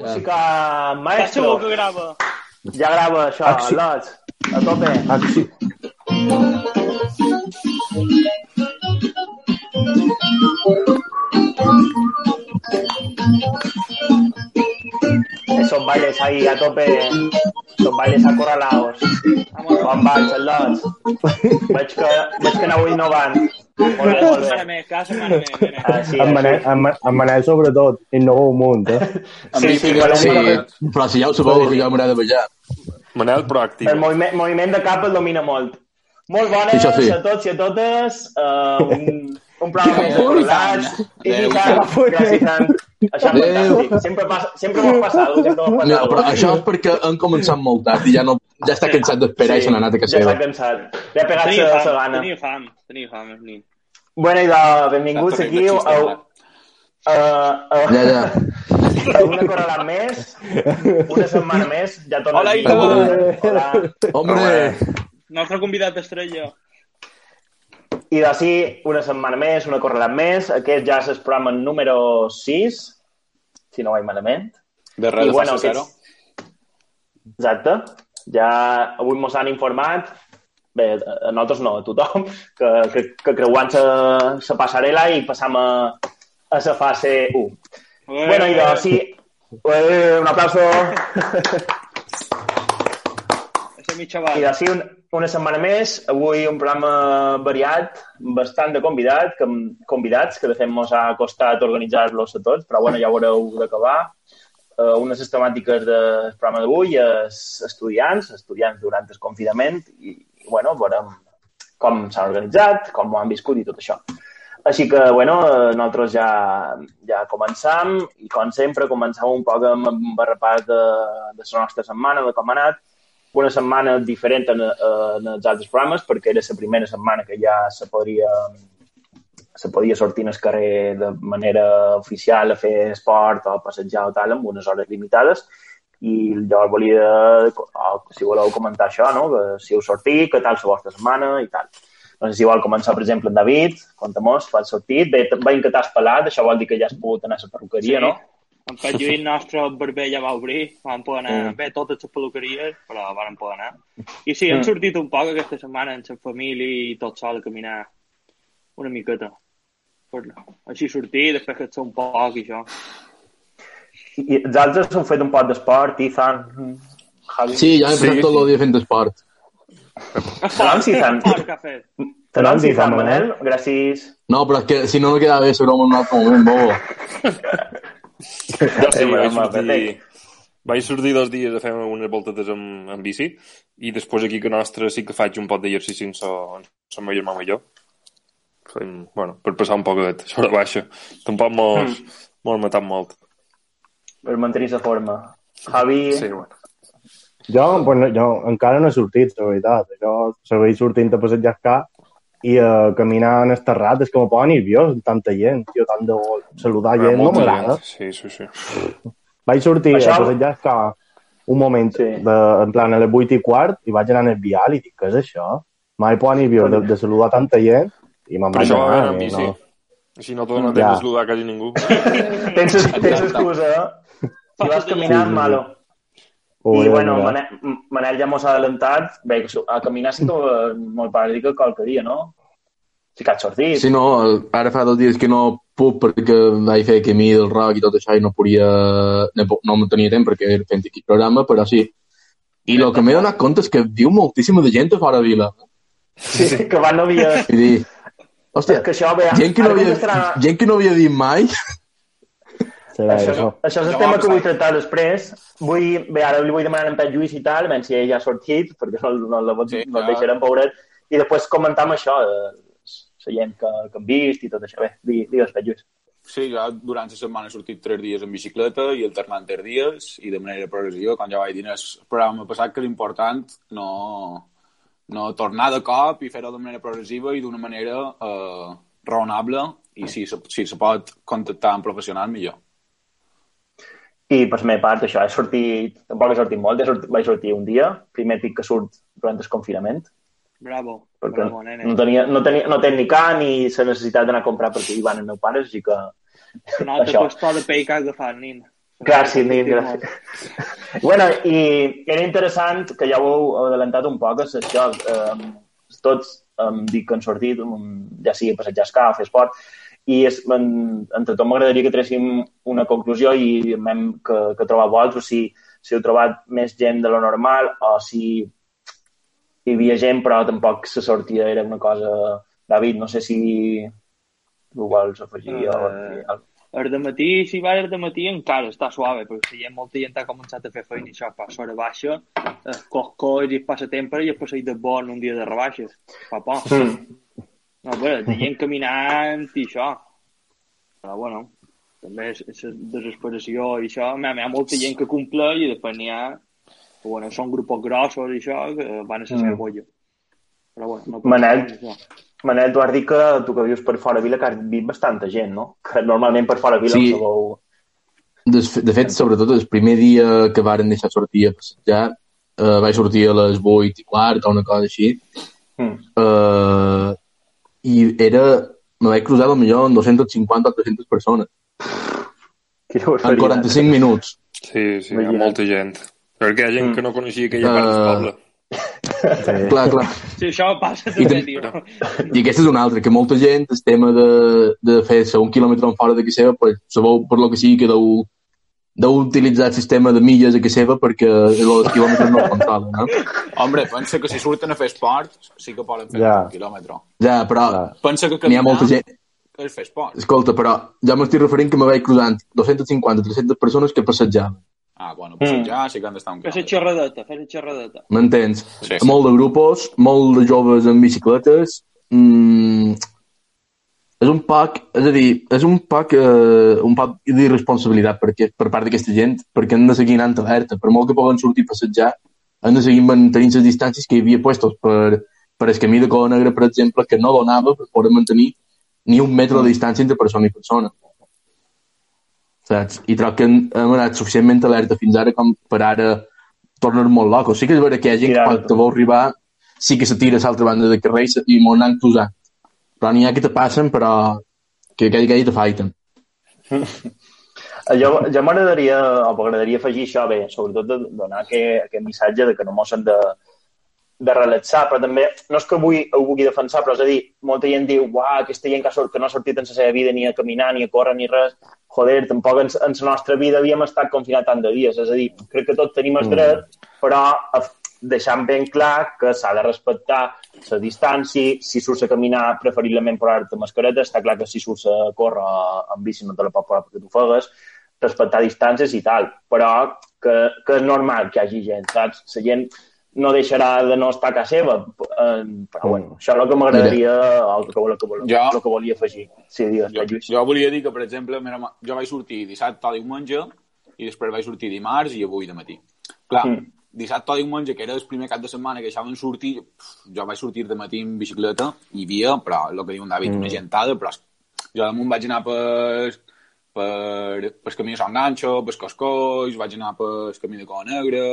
Música maestro. que grava? Ja grava això, Acció. Lots. A tope. Acció. Esos bailes ahí a tope. Esos bailes acorralados. Com vaig, el Lots? Veig que, veig que aneu innovant. Molt bé, molt bé. setmana més. nene. Així, En Manel, així. en, Ma- en Manel sobretot, innova un munt, eh? Sí, sí, sí, una- però si ja ho sabeu, que ja m'haurà de ballar. Manel proactiu. El moviment, moviment de cap el domina molt. Molt bones Això sí. a tots i a totes. Uh, un, un programa més acordat. I Adéu. tant, gràcies tant. Això és Adéu. fantàstic. Sempre, passa, sempre m'ho passa alguna cosa, sempre m'ho No, passa però això és perquè han començat molt tard i ja, no, ja està cansat d'esperar i se n'ha anat a casa Ja s'ha cansat. Ja ha pegat Tenia la fam, gana. tenia fam, tenia fam, és nin. Bueno, idò, benvinguts Està aquí a, xiste, a, a, Ja, ja. a una correlada més, una setmana més, ja torna Hola. Ida. Hola. Hombre, Nostre convidat estrella. I d'ací, una setmana més, una correlada més. Aquest ja és el programa número 6, si no vaig malament. De res, I de bueno, zero. Exacte. Ja avui mos han informat, bé, a nosaltres no, a tothom, que, que, que creuant la, la passarel·la i passam a, a la fase 1. Eh, Bueno, i doncs, sí, eh, un aplauso. Mi xaval. I d'ací un, una setmana més, avui un programa variat, bastant de convidat, que, convidats, que de fet mos ha costat organitzar-los a tots, però bueno, ja ho haureu d'acabar. Uh, una de temàtiques del programa d'avui és estudiants, estudiants durant el confinament, i, i bueno, veurem com s'han organitzat, com ho han viscut i tot això. Així que, bueno, eh, nosaltres ja, ja començam i, com sempre, començam un poc amb, un repàs de, de la nostra setmana, de com ha anat. Una setmana diferent en, en els altres programes, perquè era la primera setmana que ja se podria, se podia sortir al carrer de manera oficial a fer esport o a passejar o tal, amb unes hores limitades. I jo volia, o, si voleu comentar això, no? que si heu sortit, què tal la vostra setmana i tal. No sé si vol començar, per exemple, en David, conta-mos, quan has sortit. Bé, veiem que t'has pelat, això vol dir que ja has pogut anar a la perruqueria, no? En Pep Lluís, nostre barber ja va obrir, vam poder anar, Mm. bé, totes les peluqueries, però vam poder anar. I sí, hem Mm. sortit un poc aquesta setmana amb la família i tot sol a caminar una miqueta. Per, així sortir, després que ets un poc i això. I els altres han fet un pot d'esport, Ethan, Javi. sí, ja he Sí, passat tot sí. el dia fent esport. Fet. Salam, sí, Ethan, Manel. Gràcies. No, però és que si no me quedava bé sobre un altre moment, bobo. Jo sí, Eh, vaig sortir, vaig sortir dos dies a fer unes voltetes amb, amb bici i després aquí que nostre sí que faig un pot d'exercici amb sa meva germana i jo. Fem, bueno, per passar un poquet sobre baixa. Tampoc mos, Mm. mos matat molt. Per mantenir la forma. Javi, Sí, bueno. Jo, bueno, jo encara no he sortit, la veritat. Jo segueix sortint a passejar cap i a caminar en el terrat és que me posa nerviós, tanta gent, tio, tant de saludar Però gent, no m'agrada. Sí, sí, sí. Vaig sortir Això- a passejar el cap un moment, Sí. de, en plan, a les 8 i quart, i vaig anar en el vial i dic, què és això? Mai posa nerviós de, de saludar tanta gent i me'n vaig això va anar. amb i bici. no. Així no te no Ja. tens de saludar quasi ningú. tens, tens excusa, eh? Si vas caminar, Sí, sí. malo. I, bueno. Manel, Manel ja mos ha adelantat. Bé, a caminar sí que molt que qualque dia, no? Sí que has sortit. Sí, no, ara fa dos dies que no puc perquè vaig fer camí del rock i tot això i no podia... No, no tenia temps perquè era fent aquí programa, però sí. I el que m'he donat compte és que viu moltíssima de gent a fora de vila. sí. que van no havia... Vull dir, hòstia, que això, bé, gent que no havia, contestarà- gent que no havia dit mai Sí, Això, això. això és el tema que vull passat. tractar després. Vull, bé, ara li vull demanar a en Pep Lluís i tal, ben si ell ja ha sortit, perquè no, no, no, Sí, no el ja. deixarem, pobret. I després comentar amb això, de la gent que, que hem vist i tot això. Bé, di- digues, Pep Lluís. Sí, jo durant la setmana he sortit tres dies en bicicleta i alternant tres dies i de manera progressiva, com ja vaig dir en el programa passat, que l'important no, no tornar de cop i fer-ho de manera progressiva i d'una manera eh, raonable i si, se- si se pot contactar amb professionals, millor. I per la meva part, això, he sortit, tampoc he sortit molt, he sortit, vaig sortir un dia, primer pic que surt durant el confinament, Bravo, perquè bravo, nene. no tenia, no tenia, no tenia ni ca ni la necessitat d'anar a comprar perquè hi van els meus pares, així que Nota això. costó de pell que has agafat, nin. Clar, sí, ni gràcies. bueno, i era interessant, que ja ho heu adelantat un poc, és això, eh, tots em dic que han sortit, ja sigui a passejar escà, a fer esport, i és, en, entre tot m'agradaria que tréssim una conclusió i hem que, que trobar vosaltres, si, si heu trobat més gent de lo normal o si hi havia gent però tampoc se sortia, era una cosa... David, no sé si tu vols afegir uh, o... El de matí, si va el de matí encara està suave, perquè si hi ha molta gent que ha començat a fer feina i això passa hora baixa, eh, coix coix i passa temps i passa de bon un dia de rebaixes. Fa por. Mm. No, bé, de gent caminant i això. Però, bueno, també és, és desesperació i això. Hi ha, hi ha molta gent que cumple i després n'hi ha bueno, són grupos grossos i això, que van a ser Mm. cebolla. Però, bueno, no Manel. Manel, tu has dit que tu que vius per fora Vila, que has vist bastanta gent, no? Que normalment per fora Vila Sí. sí. sabeu... De, de fet, sobretot el primer dia que varen deixar sortir a passejar, eh, vaig sortir a les 8 i quart o una cosa així, Mm. eh, i era... Me vaig cruzar potser amb 250 o 300 persones Quina en barbaridad. 45 minuts. Sí, sí, hi ha molta gent. Perquè hi ha gent Mm. que no coneixia aquella part del Uh, poble. Sí. Clar, clar. Sí, això passa I també, tam- tio. I aquesta és una altra, que molta gent, el tema de, de fer-se un quilòmetre en fora de casa seva, pues, sabeu, per lo que sigui, que deu, deu utilitzar el sistema de milles a casa seva perquè els quilòmetres no el controlen, no? Hombre, pensa que si surten a fer esport, sí que poden fer Ja. un quilòmetre. Ja, però Clar. Pensa que n'hi ha caminar molta gent... és fer esport. Escolta, però ja m'estic referint que me vaig cruzant 250-300 persones que passejaven. Ah, bueno, pues Mm. ja sí que han d'estar un Fes quilòmetre. xerradeta, fes xerradeta. M'entens? Sí. Molt de grupos, molt de joves en bicicletes. Mm, és un poc, és a dir, és un poc, eh, un poc d'irresponsabilitat perquè, per part d'aquesta gent, perquè han de seguir anant alerta. Per molt que poden sortir a passejar, han de seguir mantenint les distàncies que hi havia puestos per, per el camí de Cola Negra, per exemple, que no donava per poder mantenir ni un metre de distància entre persona i persona. Saps? I troc que hem, hem anat suficientment alerta fins ara com per ara tornar molt locos. Sí que és veritat que hi ha gent que quan te vol arribar sí que se tira a l'altra banda del carrer i m'ho anant posant. Però n'hi ha que te passen, però que aquell que te faiten. Jo, jo m'agradaria, o m'agradaria afegir això bé, sobretot de donar aquest, aquest missatge de que no mos hem de, de relaxar, però també, no és que avui ho vulgui defensar, però és a dir, molta gent diu, uah, aquesta gent que, sort, que no ha sortit en la seva vida ni a caminar, ni a córrer, ni res, joder, tampoc en, en la nostra vida havíem estat confinats tant de dies, és a dir, crec que tots tenim el dret, però deixant ben clar que s'ha de respectar la distància, si surts a caminar, preferiblement posar-te mascareta, està clar que si surts a córrer amb bici no te la pot posar perquè t'ho fegues, respectar distàncies i tal, però que, que és normal que hi hagi gent, saps? La gent no deixarà de no estar a casa seva, eh, però bueno, això és el que m'agradaria, el que, el, que, vol- Jo- el que volia afegir. Sí, digues, Jo, Lluís. jo volia dir que, per exemple, mira, jo vaig sortir dissabte o diumenge i després vaig sortir dimarts i avui de matí. Clar, Mm. Mm. dissabte o diumenge, que era el primer cap de setmana que deixaven sortir, jo vaig sortir de matí en bicicleta i hi havia, però el que diu en David, mm. una gentada, però jo damunt vaig anar per, per, per camí de Sant Ganxo, per Coscolls, vaig anar per camí de Cola Negra...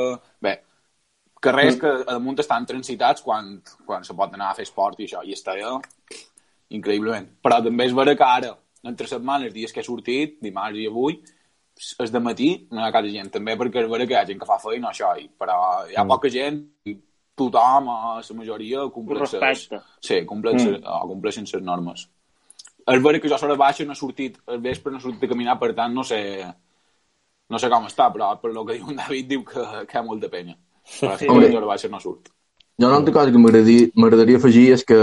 Bé, carrers que a damunt estan transitats quan, quan se pot anar a fer esport i això, i està ja increïblement. Però també és vera que ara, entre setmanes, dies que he sortit, dimarts i avui, és de matí, no hi ha quasi gent. També perquè és vera que hi ha gent que fa feina, això, i, però hi ha poca gent, i tothom, a la majoria, compleix Ho respecta. Sí, compleix, mm. compleixen les normes. És vera que jo a l'hora baixa no he sortit, al vespre no he sortit a caminar, per tant, no sé, no sé com està, però per lo que diu en David diu que, que hi ha molta penya. Però sí, a l'hora baixa no surt. Ha una altra cosa que m'agradaria afegir és que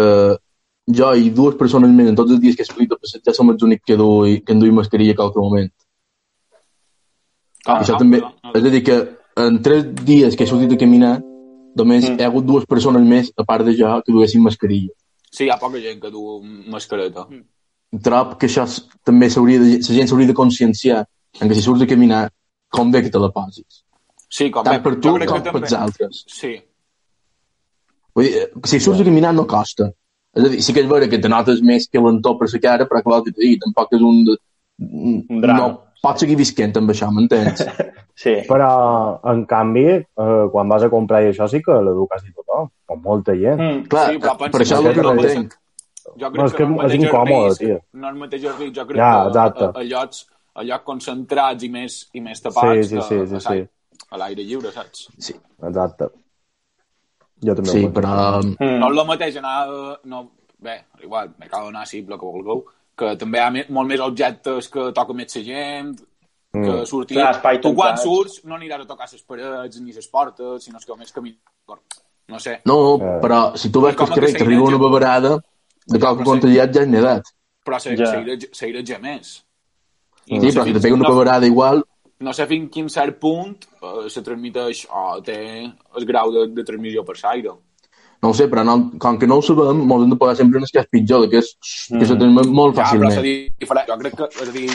jo i dues persones més en tots els dies que he sortit a passejar som els únics que, dui, que enduïm mascarilla a qualque moment. Ah, Això ah, també, ah, ah. és a dir, que en tres dies que he sortit a caminar, només Mm. hi ha hagut dues persones més, a part de jo, que duguessin mascarilla. Sí, hi ha poca gent que du mascareta. Trob que això també s'hauria de, la gent s'hauria de conscienciar en que si surts a caminar, com bé que te la posis. Sí, com Tant bé, per tu com per els altres. Sí, Vull dir, eh, si surts a caminar no costa. És a dir, sí que és vera que te notes més que l'entor per la cara, però clar, dit, tampoc és un... De... Un drama. No pots seguir visquent amb això, m'entens? Sí. Però, en canvi, eh, quan vas a comprar i això sí que l'eduques i tothom, com molta gent. Mm. Clar, Sí, però per això que és el que no entenc. jo crec No, és que no és incòmode, risc, tio. No és el mateix el risc, jo crec Ja, que exacte. a, a, llocs, a llocs concentrats i més, i més tapats Sí, sí, sí, sí, sí. a l'aire lliure, saps? Sí, Exacte. Jo també sí ho però... Mm. No és el mateix anar... No, bé, igual, me cal anar sí, el que vulgueu, que també hi ha me- molt més objectes que toca més la gent, que Mm. sortir... Clar, espai tu quan surts no aniràs a tocar les parets ni les portes, sinó que més camí... No sé. No, Eh. però si tu veus que el carrer que t'arriba una beverada, de cop contagiat ja és nedat. Però se, Ja. més. I Sí, sé però si te pega una no, beverada igual, no sé fins quin cert punt eh, se transmiteix o té el grau de, de transmissió per l'aire. No ho sé, però no, com que no ho sabem, ens hem de posar sempre en el que és pitjor, que és que se transmet molt Ja, però fàcilment. la diferència, jo crec que, és a dir,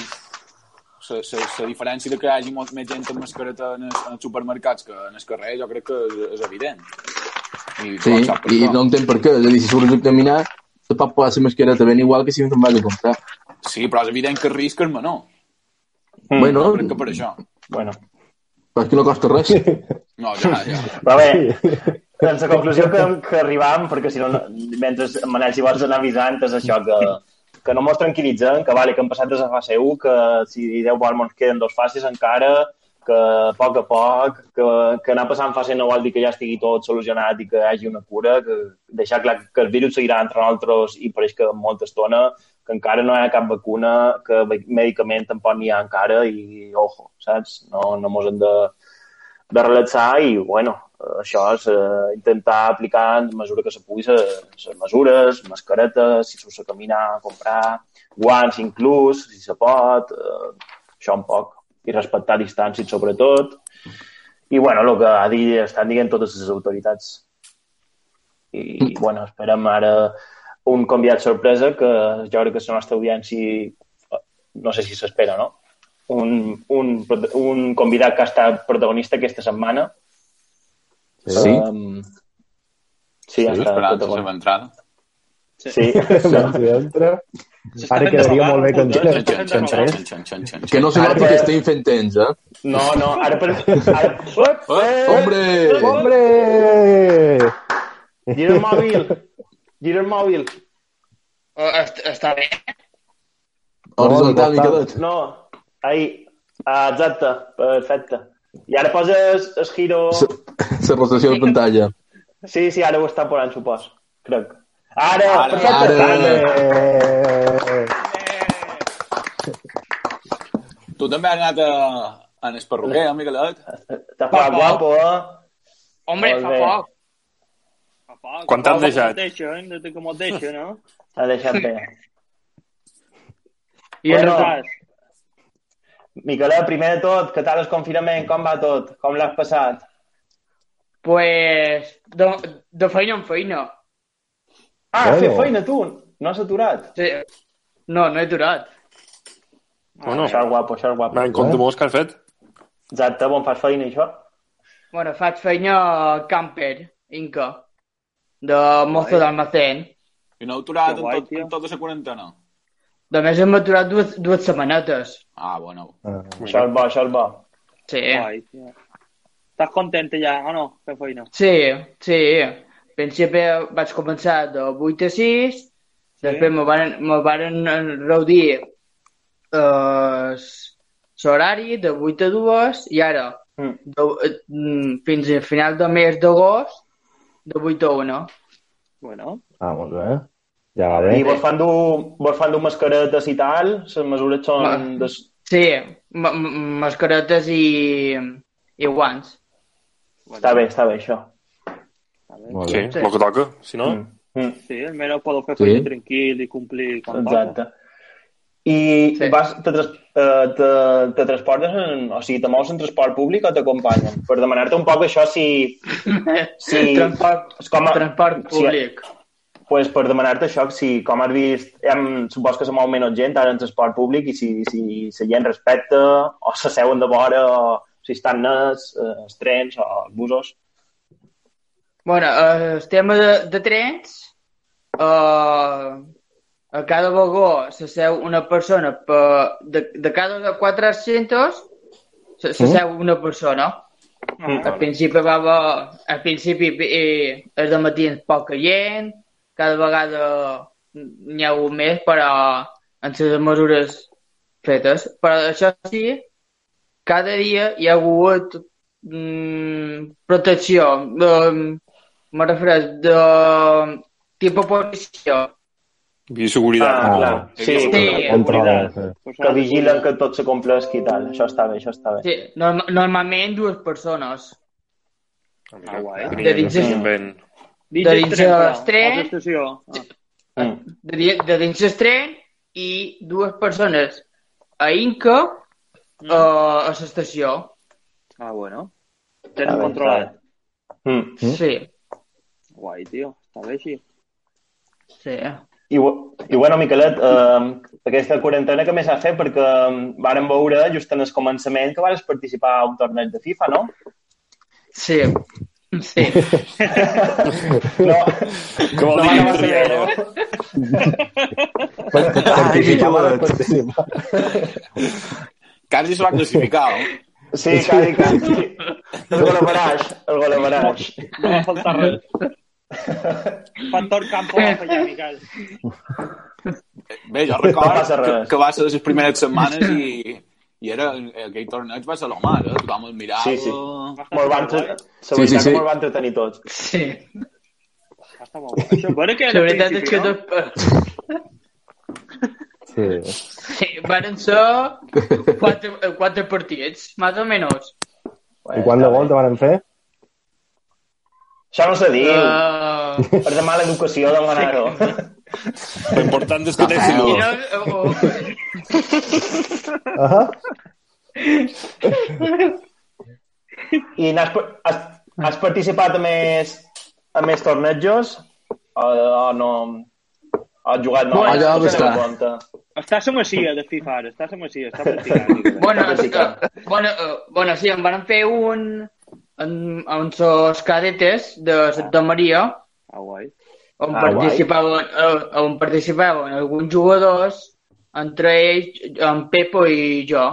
la, la, la diferència de que hi hagi molt més gent amb mascareta en els, en els supermercats que en el carrer, jo crec que és, és evident. I Sí, i no entenc per què. És a dir, si surts a caminar, te pot posar la mascareta ben igual que si te'n vas a comprar. Sí, però és evident que el risc és menor. Mm. Bueno, Jo crec que per això. Bueno. però és que no costa res. No, ja, ja. Però bé, doncs la conclusió que, que arribam, perquè si no, mentre en Manel si vols anar avisant, és això, que, que no mos tranquil·litzen, que vale, que han passat des de fase 1, que si Déu vol mos queden dos fases encara, que a poc a poc, que, que anar passant fase no vol dir que ja estigui tot solucionat i que hi hagi una cura, que deixar clar que el virus seguirà entre nosaltres i pareix que molta estona, que encara no hi ha cap vacuna, que medicament tampoc n'hi ha encara i, ojo, saps? No, no mos hem de, de relaxar i, bueno, això és eh, intentar aplicar en mesura que se pugui les mesures, mascaretes, si s'usa caminar, comprar, guants inclús, si se pot, eh, això un poc, i respectar distàncies sobretot. I, bueno, el que ha dit, estan dient totes les autoritats. I, bueno, esperem ara un convidat sorpresa que jo crec que la nostra audiència no sé si s'espera, no? Un, un, un convidat que ha estat protagonista aquesta setmana. Sí. Um, sí, Sí, esperant la seva entrada. Sí, Doncs entra. Ara quedaria molt bé que entrés. Que no se noti que- estem fent temps, eh? no, no, ara per... Ara... Eh, Hombre! Hombre! Gira el mòbil! Gira el mòbil! Est- Està bé. Horizontal, No, Miquelet. No, ahí. Ah, exacte, perfecte. I ara poses el giro... La rotació de pantalla. Sí, sí, ara ho està posant, supos. Crec. Ara, Ara, perfecte. ara. Eh, Tu també has anat a, a el perruquer, eh, Miquelet? T'ha fet guapo, eh? Hombre, fa poc. Fa poc. Quan t'han deixat? mos deixen, des de que mos deixen, no? T'ha deixat bé. I Bueno. bueno, Miquelé, primer de tot, què tal el confinament? Com va tot? Com l'has passat? pues, de, de feina en feina. Ah, Bueno. fer feina, tu? No has aturat? Sí. No, no he durat. Bueno, Això és guapo, això és guapo. va en compte molts que has fet. Exacte, on fas feina, això? Bueno, faig feina camper, Inca, de mozo d'almacén. I no heu aturat en, tot, en tota la quarantena? Només hem aturat dues, dues setmanetes. Ah, bueno. ah, Això és bo, això és bo. Sí. Guai. Estàs content ja, o no? Fer feina. Sí, sí. Al principi vaig començar de 8 a 6, després me van, me van reduir eh, l'horari de 8 a 2 i ara Mm. de, mm, fins al final del mes d'agost de 8 a 1. Bueno, ah, molt bé. Ja va bé. I vos fan dur, vos fan dur mascaretes i tal? Les mesures són... Ma- Des... Sí, ma- ma- mascaretes i, i guants. Està bé, està bé, això. Molt Sí, bé. Sí. el que toca, si no... Mm. Mm. Sí, almenys podeu fer Sí. tranquil i complir com Exacte. toca. I Sí. vas, te, eh, te, te transportes, en, o sigui, te mous en transport públic o t'acompanyen? Per demanar-te un poc això si... si transport, és com a, transport públic. Pues per demanar-te això, si com has vist, hem, supos que se mou menys gent ara en transport públic i si, si la gent respecta o s'asseuen de vora o si estan nets, eh, els trens o els busos. Bueno, eh, el tema de, de trens, eh, a cada vagó s'asseu una persona, per, de, de cada 400 se- s'asseu una persona. Mm. Al principi va haver, al principi eh, el de matí poca gent, cada vegada n'hi ha hagut més, però en les mesures fetes, però això sí, cada dia hi ha hagut mm, protecció, de, me refereix, de tipus policia. I seguretat. Ah, clar. Sí, Sí. Control, sí. Pues Que vigilen que tot se complesqui i tal. Això està bé, això està bé. Sí, norm normalment dues persones. Ah, guai. De dins de-. Dins de del dins tren, de però, l'estret. a l'estació. Ah. Mm. De, de dins i dues persones a Inca Mm. uh, a l'estació. Ah, bueno. Tenen bé, controlat. Mm. Sí, Guai, tio. Està bé així. sí. I, I bueno, Miquelet, eh, aquesta quarantena que més ha fet perquè eh, vàrem veure just en el començament que vas participar a un torneig de FIFA, no? Sí, sí. No, Que vol no bé, no? De participar. Quasi se va classificar, eh? Sí, quasi, quasi. El golabaràs, el golabaràs. No va faltar res. Factor campo va fallar, Miquel. Bé, jo No record que, que va ser les primeres setmanes i, i era, aquell torneig va ser lo mar, eh? Tothom el mirava. Sí, sí. Molt van, la Sí, sí, que sí. molt van entretenir tots. Sí. Va estar molt. Això, bueno, que La era veritat és que principi, tot... Sí. Sí, van ser quatre, quatre partits, més o menys. I quant de gol te van fer? Això no se diu. Uh, Per de mala educació demanar-ho. L'important és que Cafè, deixin i o- no, uh, Ah, I n'has, has, has participat a més, a més tornejos? O, o no? Has jugat no? Bueno, no compte. Està a la masia de FIFA ara, està a la masia, està practicant. Bueno, Està uh, bueno, uh, bueno, sí, em van fer un en, en sos cadetes de Santa Maria Ah, guai. On Ah, participaven, uh, on participaven alguns jugadors, entre ells en Pepo i jo.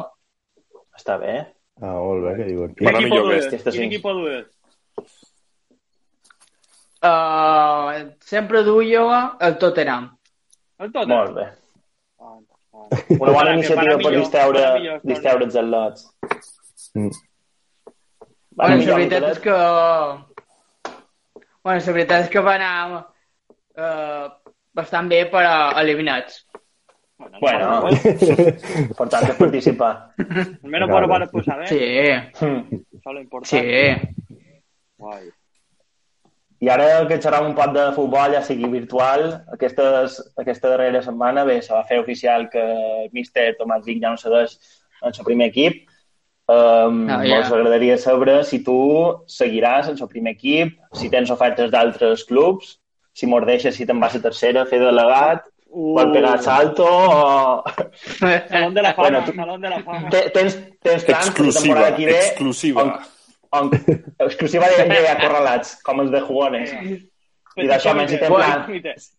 Està bé. ah molt bé, què diuen. Quin equip que dues? sí. Quin equip dues? Uh, sempre duia el Tottenham. El tot? Molt bé. Ah. Una bona que iniciativa per distreure, para millor, està distreure els atlots. Mm. Bueno, la veritat és que... Bueno, la veritat és que va anar uh, bastant bé per a eliminats. Bueno, Bueno. no, bueno, Important és participar. almenys para para posar bé. Sí, Mm. Això és l'important. sí. Guai. I ara que xerram un poc de futbol, ja sigui virtual, aquestes, aquesta darrera setmana bé, se va fer oficial que el míster Tomàs Vic ja no cedeix en el primer equip. Um, Ah, oh, ja. Ens agradaria saber si tu seguiràs en el primer equip, si tens ofertes d'altres clubs, si mos deixes, si te'n vas a tercera, fer delegat, Uh, vol pegar salto o... Salón de la fama, Bueno, tu- Salón de la fama. Te- Tens, tens la Exclusiva, que ve exclusiva. on, on, exclusiva de, de acorralats, com els de jugones. I d'això, menys si tens plans,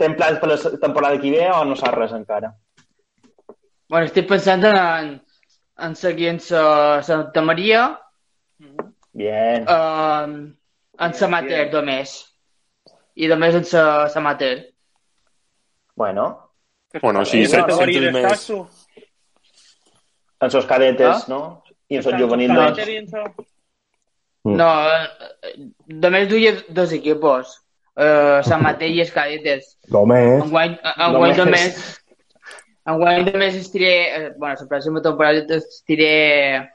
tens plans per la temporada que ve o no saps res encara? Bueno, estic pensant en, en seguir en sa, Santa Maria, Bien. uh, en sa mater només. I només en sa, sa mater. Bueno, Bueno, sí, set estàs més... en sos cadetes, Ah? no? I en sos juvenils, doncs. Cater i en so- Mm. No, eh, només duia dos equipos. Uh, San Mateo i els cadetes. Només. Enguany, enguany Només. només... Enguany només estiré... Eh, bueno, la pròxima temporada estiré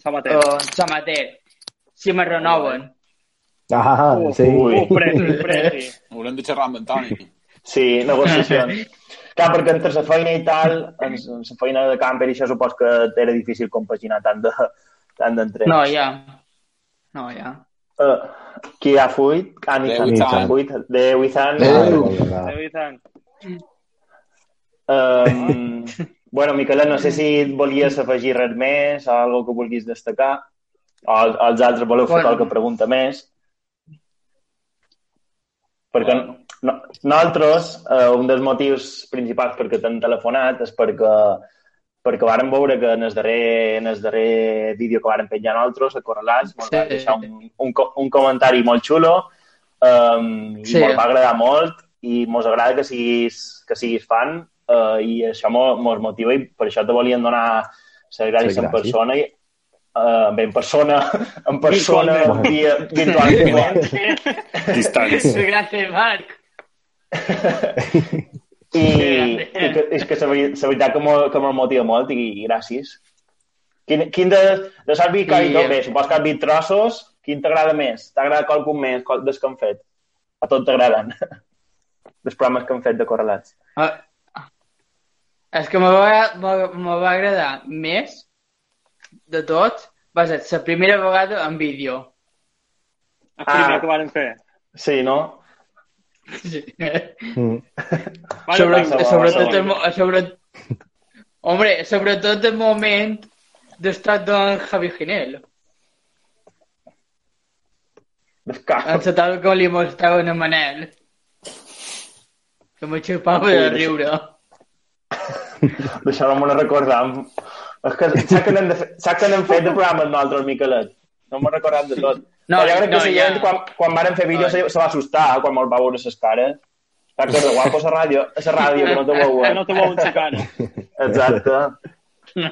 Sant Mateu. uh, San Mateo. Si me renoven. Ah, sí. ui. Uh, preci, preci. Haurem de xerrar amb en Toni. Sí, negociacions. Clar, perquè entre la feina i tal, en la feina de camper i això supos que era difícil compaginar tant de tant d'entrens. No, ja. No, ja. Uh, qui ha fuit? Ah, ni. Déu i tant. Déu. Ah, Déu i tant. Um, bueno, Miquel, no sé si volies afegir res més o alguna que vulguis destacar. O el- els altres voleu fer Bueno. qualque pregunta més. Perquè no, nosaltres, eh, un dels motius principals perquè t'hem telefonat és perquè perquè vàrem veure que en el darrer, en el darrer vídeo que vàrem penjar nosaltres, a Correlats, ens Sí. va deixar un, un, un comentari molt xulo um, i Sí. sí. va agradar molt i mos agrada que siguis, que siguis fan uh, i això mo- mos motiva i per això te volien donar les gràcies Sí, en persona i uh, bé, en persona, en persona, Virtualment. via, virtualment. Distants. Gràcies, Marc. I, i que, és que la, veri- la veritat que me'l motiva molt i, i gràcies. Quin, quin de, de saps vi que I- I... bé, supos que has vist trossos, quin t'agrada més? T'agrada qualcun més qual, des que han fet? A tot t'agraden? dels programes que han fet de correlats. Ah, és que me va, me, me va agradar més de tot va ser la primera vegada en vídeo. El primer Ah. que varen fer. Sí, no? Sí. Mm. Vale, sobre, va, sobretot, passa, el, mo- sobre, hombre, sobretot el moment d'estat d'en Javi Ginel. En la taula que li mostraven a Manel. Que me xupava de riure. Me'n recordam. És que saps que n'hem que fet de programes nosaltres, Miquelet? No m'ho recordat de tot. No, Però jo crec que no, la ja. gent, quan, quan varen fer vídeos, se, se va assustar quan me'l va veure les cares. Saps que és de guapo la ràdio, la ràdio, que no te Que veuen. no te veuen la cara. Exacte. No,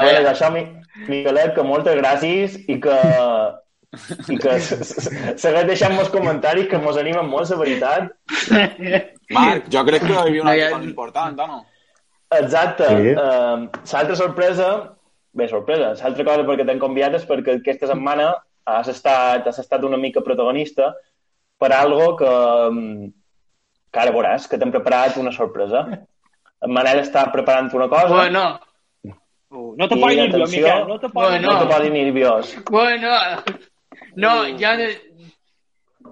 Bueno, ja. això, Mi- Miquelet, que moltes gràcies i que, i que segueix deixant-nos comentaris que mos animen molt, la veritat. Marc, jo crec que hi havia una No, cosa important, no? Exacte. Sí. Uh, l'altra sorpresa, bé, sorpresa, l'altra cosa perquè t'hem convidat és perquè aquesta setmana has estat, has estat una mica protagonista per algo que, mm, que ara veuràs, que t'hem preparat una sorpresa. En Manel està preparant una cosa, Bueno, no te posis nerviós. Miquel. No te posis Bueno. no te nerviós. posis nerviós. bueno. No, ja...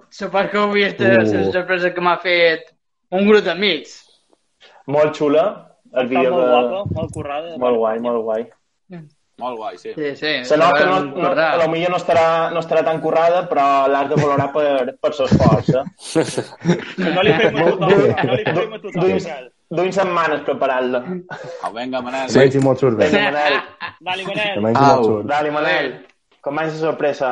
Supos que heu vist uh. Uh. la sorpresa que m'ha fet un grup d'amics. Molt xula, el vídeo molt de... guapa, molt currada. Molt guai, molt guai. Molt guai, sí. Sí, sí. Se nota que no, no, a lo millor no estarà, no estarà tan currada, però l'has de valorar per, per l'esforç. Eh? Que no li fem a tothom, que no li fem a tothom, Duim, Miquel. duim setmanes preparant-la. Au, vinga, Manel. Sí. I molt surt. Vinga, Manel. Dale, Que Manel. menys i molt Au. surt. Dale, Manel. Comença la sorpresa.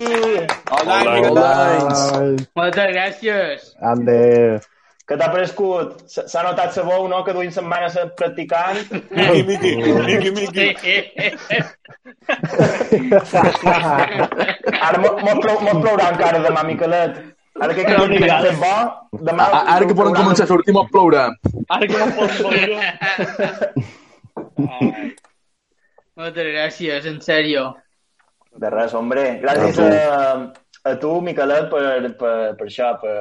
Hola, Hola. Miquel. Moltes gràcies. Ande. Què t'ha prescut? S'ha notat sa veu, no?, que duim setmanes practicant. Miqui, Miqui, Miqui, Miqui. Ara mo- mos plou- mos plourà encara demà, Miquelet. Ara que No, que que fet bo, demà... A- Ara que poden començar a sortir, mos plourà. Ara que no pots veure. Ai, Moltes gràcies, en sèrio. De res, hombre. Gràcies a, a tu, Miquelet, per, per, per això, per,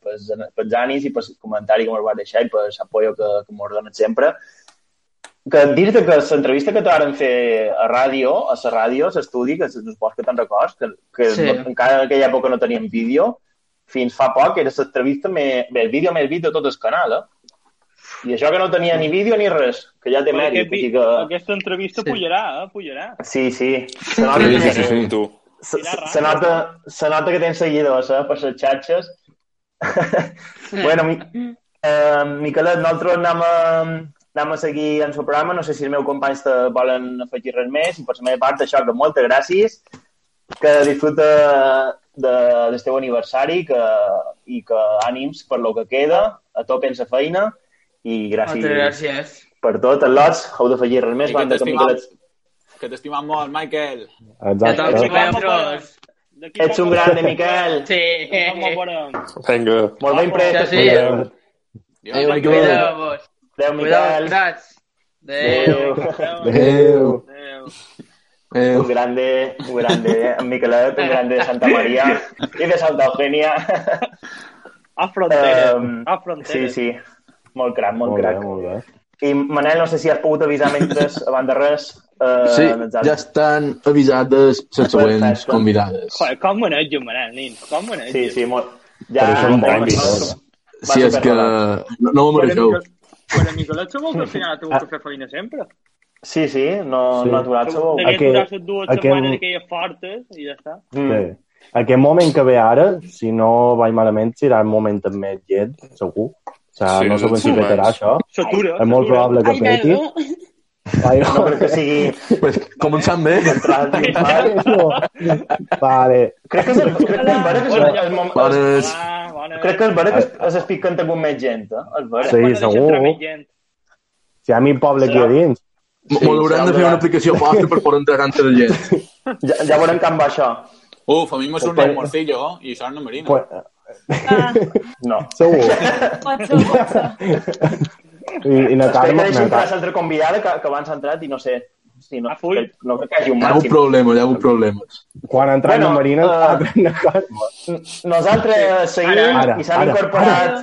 per, per els ànims i per el comentari que m'ho vas deixar i per l'apoyo que, que m'ho dones sempre. Que dir-te que l'entrevista que t'aren fer a ràdio, a la ràdio, a l'estudi, que supos que te'n records, que, que Sí. no, encara en aquella època no teníem vídeo, fins fa poc era l'entrevista més... Bé, el vídeo més vist de tot el canal, eh? I això que no tenia ni vídeo ni res, que ja té Però mèrit. aquest, que... aquesta entrevista Sí. pujarà, eh? Pujarà. Sí, sí. Se nota, Sí, que, sí, sí, sí, tu. se, se, nota, se nota que tens seguidors, eh, per les xarxes. bueno, mi, eh, Miquelet, nosaltres anem a, anem a seguir en el programa. No sé si els meus companys te volen afegir res més. I per la meva part, això, que moltes gràcies. Que disfruta de, del teu aniversari que, i que ànims per lo que queda. A tope en la feina. I gràcies, Moltes gràcies. per tot. El Lots, heu d'afegir res més. Que banda que t'estimam. Que t'estimam molt, Michael. Ja Exacte. D'aquí Ets poc un grande, Miquel. Sí. Com ho veurem? Vinga. Molt ben pres. Sí. Adéu. Miquel. Adéu, Miquel. Adéu. Adéu. Adéu. Adéu. Un grande, un grande, en Miquelet, un grande de Santa Maria i de Santa Eugènia. A frontera. Um, A frontera. Sí, sí, molt crac, molt, Molt bé, crac. molt bé. I Manel, no sé si has pogut avisar mentre, abans de res... Uh, Sí, ja estan avisades les següents Perfecte. convidades. Joder, com manejo, Manel, nin? Com manejo? Sí, sí, molt... Per Ja, això, dir. Va Si és que no, no m'ho Però mereixeu. Miquel- Però Miquelet segur que al final ha tingut que fer feina sempre. Sí, sí, no, Sí. no ha aturat segur. Degué Aquest- durar les dues aquest- setmanes aquelles fortes i ja està. Mm. Sí. Aquest moment que ve ara, si no vaig malament, serà el moment amb més llet, segur. O sigui, Sí, no sé repetirà abans. això. S'atura. És molt probable que peti. Ai, No crec que sigui Pues, començant bé. no. Vale. Crec que és el, crec que és vera que és, el, mom- Bones. Crec que és vera que es, es expliquen amb més gent, eh? És vera. Sí, segur. Si hi ha mi poble aquí a dins. Sí, M'hauran de fer una aplicació fàcil per poder entrar tanta de gent. Ja, ja veurem com va això. Uf, a mi surt Pues- un morcillo i això una marina. Pues, No. segur. pot ser, pot ser. I, i Espera que Carme, entrar Carme, l'altra convidada que, que abans ha entrat i no sé. Sí, no, Ah, fui. no crec que hi hagi un Hi ha un màxim. problema, hi ha un problemes. quan ha entrat Bueno, la Marina, Carme. Nosaltres seguim Ara, i s'han ara, incorporat... ara.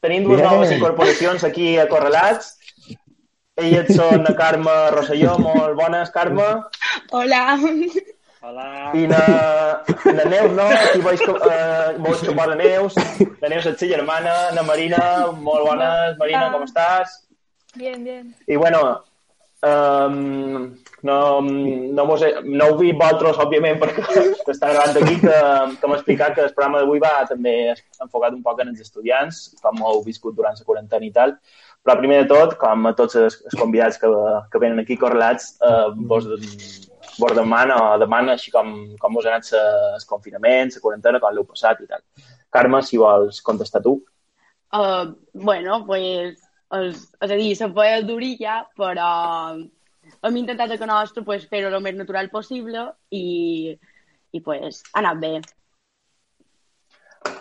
Tenim dues Bien. noves incorporacions aquí a Correlats. Elles són la Carme Rosselló, molt bones, Carme. Hola. Hola. I na, na Neus, no? Aquí veig que uh, molt xupar la Neus. La Neus és la germana. Na Marina, molt bones. Marina, com estàs? Bien, bien. I bueno, um, no, no, mos he, no ho vi vosaltres, òbviament, perquè està gravant aquí, que, que m'ha explicat que el programa d'avui va també enfocat un poc en els estudiants, com ho heu viscut durant la quarantena i tal. Però primer de tot, com a tots els, els convidats que, que venen aquí correlats, eh, vos, vos demana, o demana així com, com us ha anat el confinament, la quarantena, com l'heu passat i tal. Carme, si vols contestar tu. Uh, bueno, pues, és, és a dir, se feia durilla, però hem intentat a que nostre pues, fer-ho el més natural possible i, i pues, ha anat bé.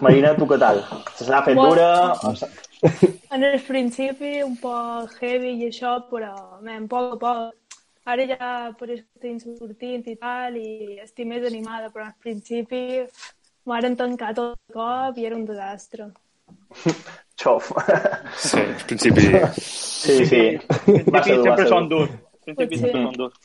Marina, tu què tal? Se s'ha fet dura? En el principi un poc heavy i això, però men, poc a poc. Ara ja per això estic sortint i tal, i estic més animada, però al principi m'han tancat tot cop i era un desastre. Xof. Sí, al principi... Sí, sí. En Va ser dur, va sempre ser són dur. durs. En principi sempre són durs.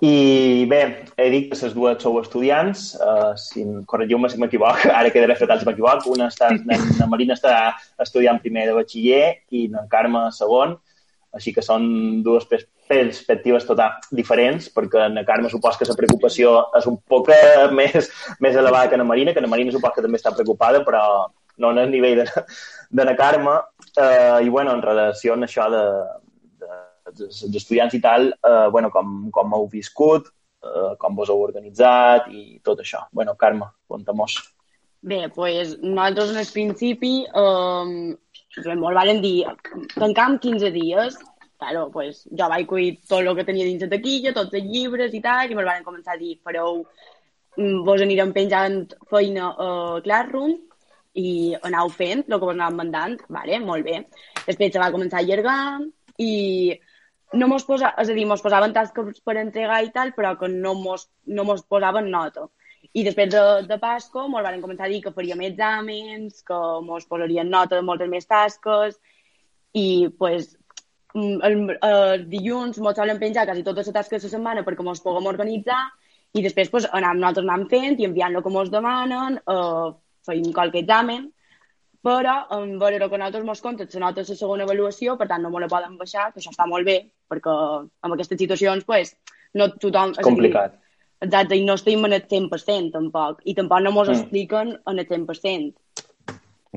I bé, he dit que les dues sou estudiants, uh, si corregiu-me si m'equivoc, ara quedaré fatal si m'equivoc. Una està, la, la Marina està estudiant primer de batxiller i la Carme segon, així que són dues pers- perspectives total diferents, perquè en la Carme supos que la preocupació és un poc més, més elevada que en la Marina, que la Marina supos que també està preocupada, però no en el nivell de, de la Carme. Uh, I bueno, en relació amb això de, de, dels estudiants i tal, eh, bueno, com, com heu viscut, eh, com vos heu organitzat i tot això. Bueno, Carme, conta-mos. Bé, pues, nosaltres en el principi um, molt varen dir tancam 15 dies. Claro, pues, jo vaig cuir tot el que tenia dins la taquilla, tots els llibres i tal, i me'l van començar a dir, fareu, mm, vos anirem penjant feina a Classroom i anau fent el que vos anàvem mandant, vale, molt bé. Després se va començar a allargar i no mos posa, és a dir, mos posaven tasques per entregar i tal, però que no mos, no mos posaven nota. I després de, de Pasco mos van començar a dir que faríem exàmens, que mos posarien nota de moltes més tasques i pues, mm, el, el dilluns mos solen penjar quasi totes les tasques de la setmana perquè mos puguem organitzar i després pues, anem, nosaltres anem fent i enviant el que mos demanen, eh, feim qualque examen, però en veure que nosaltres mos compten la nota de la segona avaluació, per tant no me la poden baixar, que això està molt bé, perquè en aquestes situacions pues, no tothom... és Complicat. Exacte, i no estem en el 100% tampoc, i tampoc no mos Mm. mm. expliquen en el 100%.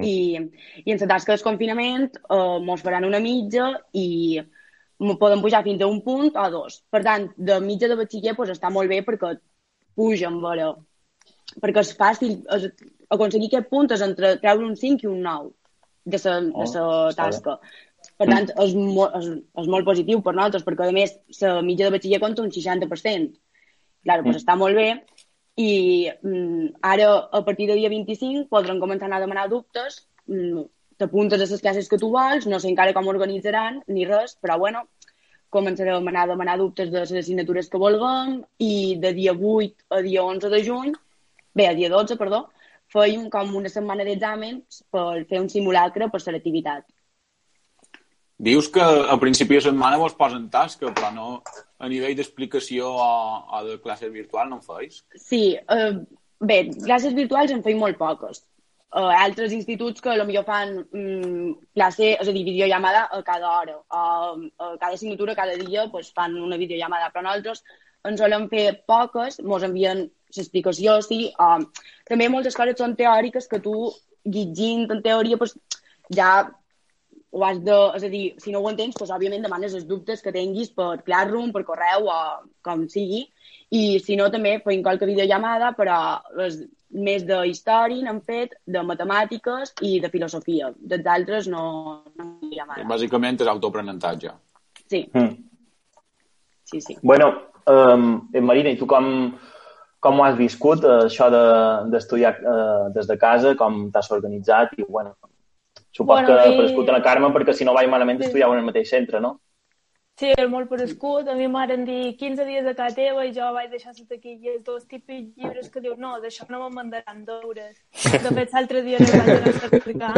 I, I en la tasca del confinament eh, mos faran una mitja i poden pujar fins a un punt o dos. Per tant, de mitja de batxiller pues, està molt bé perquè pugen, veure. Perquè és fàcil, és, aconseguir aquest punt és entre treure un 5 i un 9 de la Oh, de tasca. Per tant, és, mo és, és molt positiu per nosaltres, perquè a més la mitja de batxiller compta un 60%. Claro, pues està molt bé. I mm, ara, a partir del dia 25, podran començar a anar a demanar dubtes. Mm, T'apuntes a les classes que tu vols, no sé encara com organitzaran, ni res, però bueno, començarem a anar a demanar dubtes de les assignatures que vulguem i de dia 8 a dia 11 de juny, bé, a dia 12, perdó, feim com una setmana d'exàmens per fer un simulacre per selectivitat. Dius que a principi de setmana vos posen tasca, però no a nivell d'explicació o, o de classes virtual no en feis? Sí, eh, bé, classes virtuals en feim molt poques. uh, altres instituts que potser fan mm, classe, és a dir, videollamada a cada hora. Uh, a cada assignatura, cada dia, pues, fan una videollamada, però nosaltres en solem fer poques, ens envien l'explicació, sí. Uh, també moltes coses són teòriques que tu, llegint en teoria, pues, ja ho has de... És a dir, si no ho entens, doncs, òbviament demanes els dubtes que tinguis per Classroom, per correu o com sigui. I si no, també feim qualque videollamada, però les més de història n'han fet, de matemàtiques i de filosofia. Dels altres no, no videollamada. Bàsicament és autoaprenentatge. Sí, Mm. sí, sí. Bueno, um, Marina, i tu com, com ho has viscut, eh, això de- d'estudiar de, uh, des de casa, com t'has organitzat? I, bueno, supos Bueno, que i- per escut a la Carme, perquè si no vaig malament Sí. estudiava en el mateix centre, no? Sí, és molt per escut. A mi em van dir 15 dies a casa teva i jo vaig deixar sota aquí i els dos típics llibres que diu no, d'això no me'n mandaran deures. De fet, l'altre dia no vaig anar a cercar.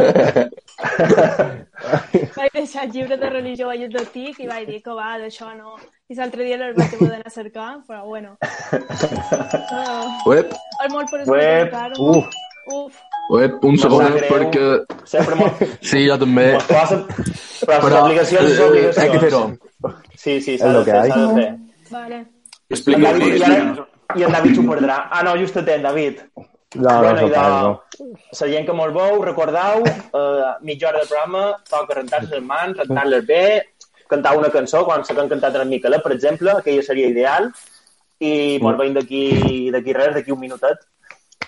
vaig deixar el llibre de religió i el de TIC i vaig dir que va, d'això no. I l'altre dia les vaig haver d'anar a cercar, però bueno. Uh, Uep, és molt per escut, Uep, encara. uf. Uf. Uep, un segon, greu. perquè... Sempre molt... Sí, jo també. Posa... Però, Però les obligacions, les eh, obligacions. hay que fer-ho. Sí, sí, És s'ha de fer, s'ha de fer. Vale. Explica, David, i, ara, I en David s'ho perdrà. Ah, no, just atent, David. No, no, bueno, no, de... no. La gent que mos veu, recordeu, eh, mitja hora de programa, toca rentar-se les mans, rentar-les bé, cantar una cançó, quan han cantat en el Miquelet, per exemple, aquella seria ideal, i mos veiem d'aquí d'aquí res, d'aquí un minutet.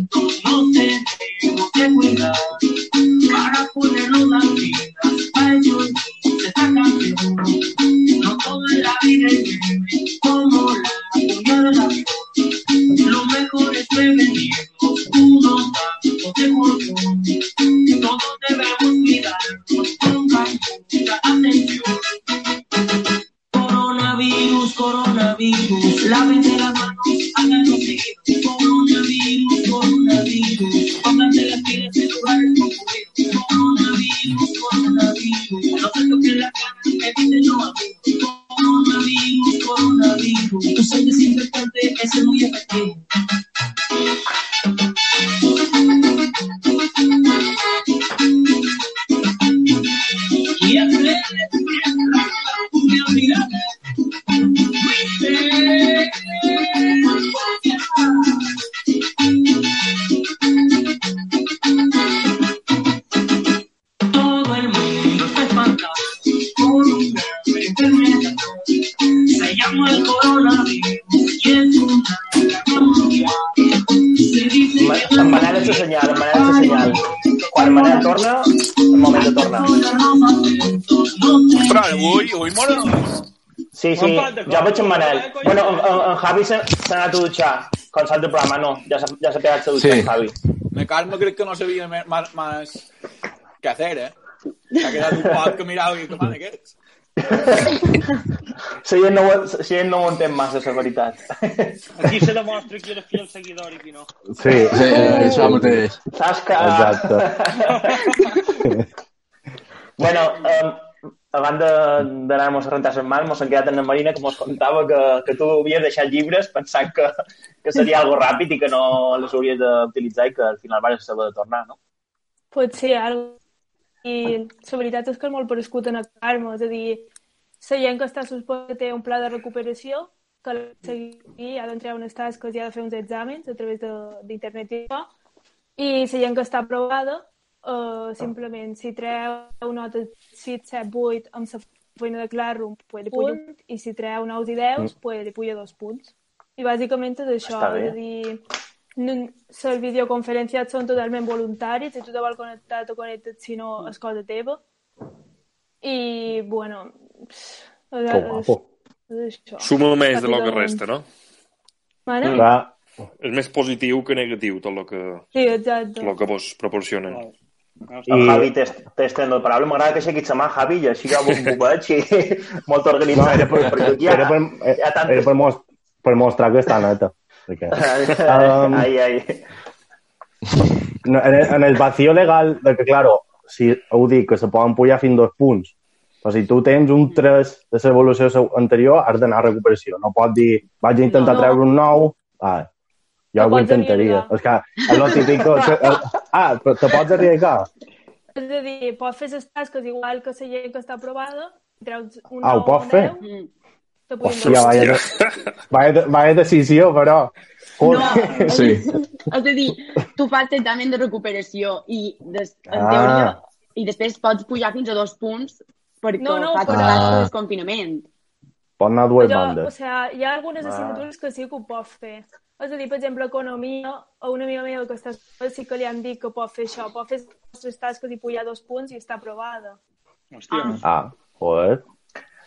Hay que ponernos atentos, no tenemos que cuidar. Para ponernos las pilas, a ellos se está cambiando. No toda la vida es meme, como la cumbia de la vida. Lo mejor es prevenirnos, unos tantos de cordón. Todos debemos ja veig en Manel. Bueno, en, en, en Javi s'ha anat a dutxar. Quan salt del programa, no. Ja s'ha ja pegat a dutxar Sí. Javi. Me Carme crec que no sabia más, más qué hacer, eh? S'ha quedat un poc que mirava i que man aquests. La gent no, gent no ho entén massa, la veritat. Aquí se demostra qui era fiel seguidor i qui no. Sí, Sí, això mateix. Saps que... exacte. bueno, um, abans d'anar-nos a rentar les mans, mos hem quedat en la Marina que mos contava que, que tu havies deixat llibres pensant que, que seria algo ràpid i que no les hauries d'utilitzar i que al final vas saber de tornar, no? Pot ser algo. I la veritat és que és molt per escut en el Carme, és a dir, la gent que està suspès que té un pla de recuperació, que l'ha de seguir, ha d'entrar unes tasques i ha de fer uns exàmens a través d'internet i això, i la gent que està aprovada, uh, simplement, si treu nota 6, 7, 8 amb la feina de Classroom, pues li puja un punt, i si treu 9 i 10, pues li puja dos punts. I bàsicament és això, és a dir, no- les videoconferències són totalment voluntaris, si tu te vols connectar, te connectes, si no, és cosa teva. I, bueno, és, guapo. és això. Suma més de lo que resta, no? Mana? Clar, és més positiu que negatiu tot el que, Sí, exacte. el que vos proporcionen. El Javi té té estén de paraula. M'agrada que sigui mà Javi i així jo ho veig i molt organitzat. era per, perquè hi ha, era per, ha tantes... era per, mos- per mostrar que està neta. Perquè, um, Ai, ai. no, en, el, en el vacío legal de que, claro, si ho dic, que se poden pujar fins dos punts, però si tu tens un 3 de l'evolució seu- anterior, has d'anar a recuperació. No pots dir, vaig a intentar No, no. treure un 9, ah, jo No ho intentaria. És que, és lo típico... el, ah, però te pots arriesgar? És a dir, pots fer les tasques igual que la llei que està aprovada, treus un Ah, ho nou pots fer? Mm. Hòstia, vaya, vaya, vaya decisió, però... No, Joder. Sí. és a dir, tu fas l'examen de recuperació i, des, en Ah. teoria, i després pots pujar fins a dos punts perquè No, no, fas però- el Ah. de confinament. Pot anar a dues Però, o bandes. sea, hi ha algunes Ah. assignatures que sí que ho pot fer. És a dir, per exemple, economia, a una amiga meva que està sí que li han dit que pot fer això, pot fer les nostres tasques i pujar dos punts i està aprovada. Hòstia. Ah, joder.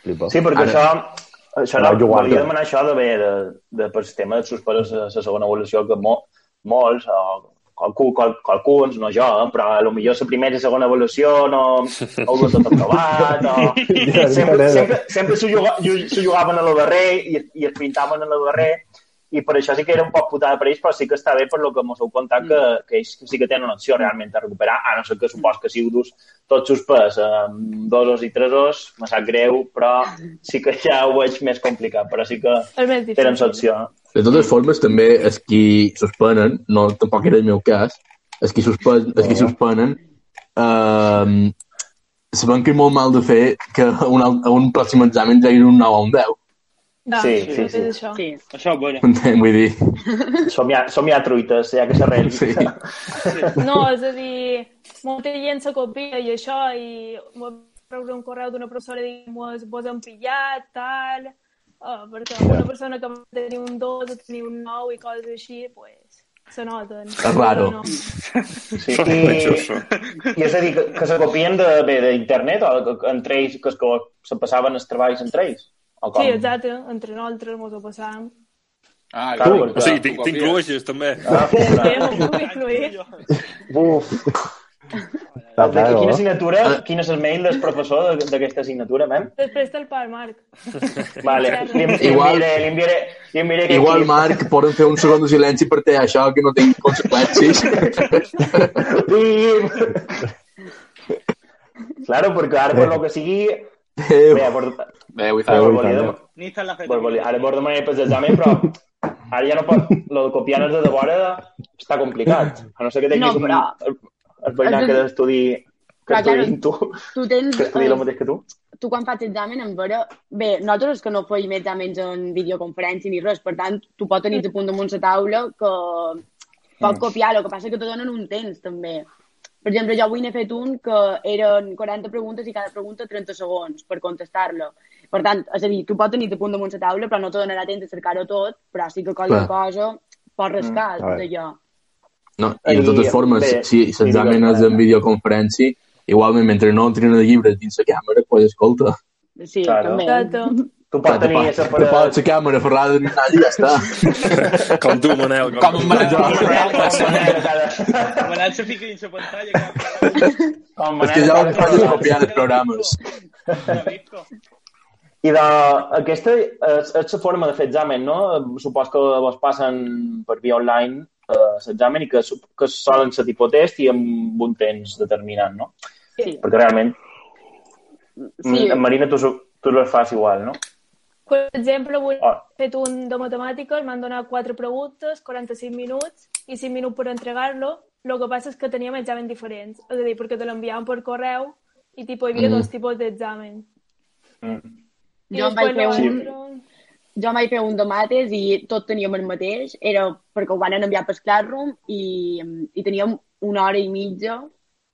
Flipa. Sí, perquè Ara- això, això Ara no, jugar-te. volia demanar això de, bé, de, de, per el tema de suspendre la, la segona evolució, que mo, molts, o qualcú, qual, qualcuns, no jo, eh, però a lo millor la primera i segona evolució no ho duen tot aprovat, o... Sempre, sempre, sempre s'ho jugaven a lo darrer i, i es pintaven a lo darrer i per això sí que era un poc putada per ells, però sí que està bé per lo que mos heu contat que, que ells sí que tenen una opció realment a recuperar, a no ser que supos que si ho dus tot suspès amb dosos i tresos, me sap greu, però sí que ja ho veig més complicat, però sí que tenen l'opció. De totes formes, també els qui suspenen, no, tampoc era el meu cas, els qui, suspen, els qui suspenen eh, saben que és molt mal de fer que a un, a un pròxim examen ja hi un 9 o un 10. Ja, Sí, sí, sí, sí. això. Sí. Això, bueno. Entenc? Vull dir... Som ja, som ja truites, ja que s'arregli. Sí. No, és a dir, molta gent se copia i això, i m'ho rebre un correu d'una professora dient vos, vos han pillat, tal, uh, perquè una persona que va tenir un 2 o tenir un 9 i coses així, pues, se noten. És raro. No. Sí, i, i és a dir, que, que se copien de, bé, d'internet o entre ells, que, es- que se passaven els treballs entre ells? O com? Sí, exacte, entre nosaltres mos ho passam. Ah, Clar, tu, O sigui, tu t'in- copies. t'incloeixes, també. Ah. Uf. Està De, quina assignatura, quin és el mail del professor de- d'aquesta assignatura, mem? Després te'l pa el Marc. Vale, li, li, Igual- enviaré, li enviaré, li enviaré que Igual, aquí- Marc, poden fer un segon de silenci per té això que no tingui conseqüències. Sí. Claro, perquè ara per lo que sigui... Bé, por, Bé, Pues, volia, ara vols demanar per l'examen, però ara ja no pot... Lo de copiar de devora està complicat. A no ser que tinguis No, però- un, el, veïnat que estudi que Clar, estudi tu, Tu tens... que estudi eh, el mateix que tu. tu quan fas examen, en veure... Bé, nosaltres és que no feim exàmens en videoconferència ni res, per tant, tu pots tenir a punt damunt la taula que pots copiar, el que passa és que te donen un temps, també. Per exemple, jo avui n'he fet un que eren 40 preguntes i cada pregunta 30 segons per contestar-la. Per tant, és a dir, tu pots tenir a punt damunt la taula, però no te donarà temps de cercar-ho tot, però sí que qualsevol Clar. cosa pots rascar Mm, d'allò. No, I de totes formes, bé, si l'examen és en videoconferència, igualment, mentre no entrin el llibre dins la càmera, pues, escolta, Sí, Claro. també. Tu pots tenir te esa pots per... la càmera ferrada en i ja està. Com tu, Manel. Com un manel. Manel se fica dins la pantalla. Com... És que ja ho faig de copiar els programes. I de, aquesta és, és la forma de fer examen, no? Supos que vos passen per via online eh, l'examen i que, que solen ser tipus test i amb un temps determinat, no? Sí. Perquè realment, Sí. en Marina, tu, tu les fas igual, no? Per exemple, avui Ah. he fet un de matemàtiques, m'han donat quatre preguntes, 45 minuts i 5 minuts per entregar-lo. El que passa és que teníem exàmens diferents, és a dir, perquè te l'enviaven per correu i tipo, hi havia Mm. dos tipus d'examen. Mm. I Jo em vaig després fer un- nosaltres- jo em vaig fer un de mates i tot teníem el mateix, era perquè ho van enviar per Classroom i, i teníem una hora i mitja,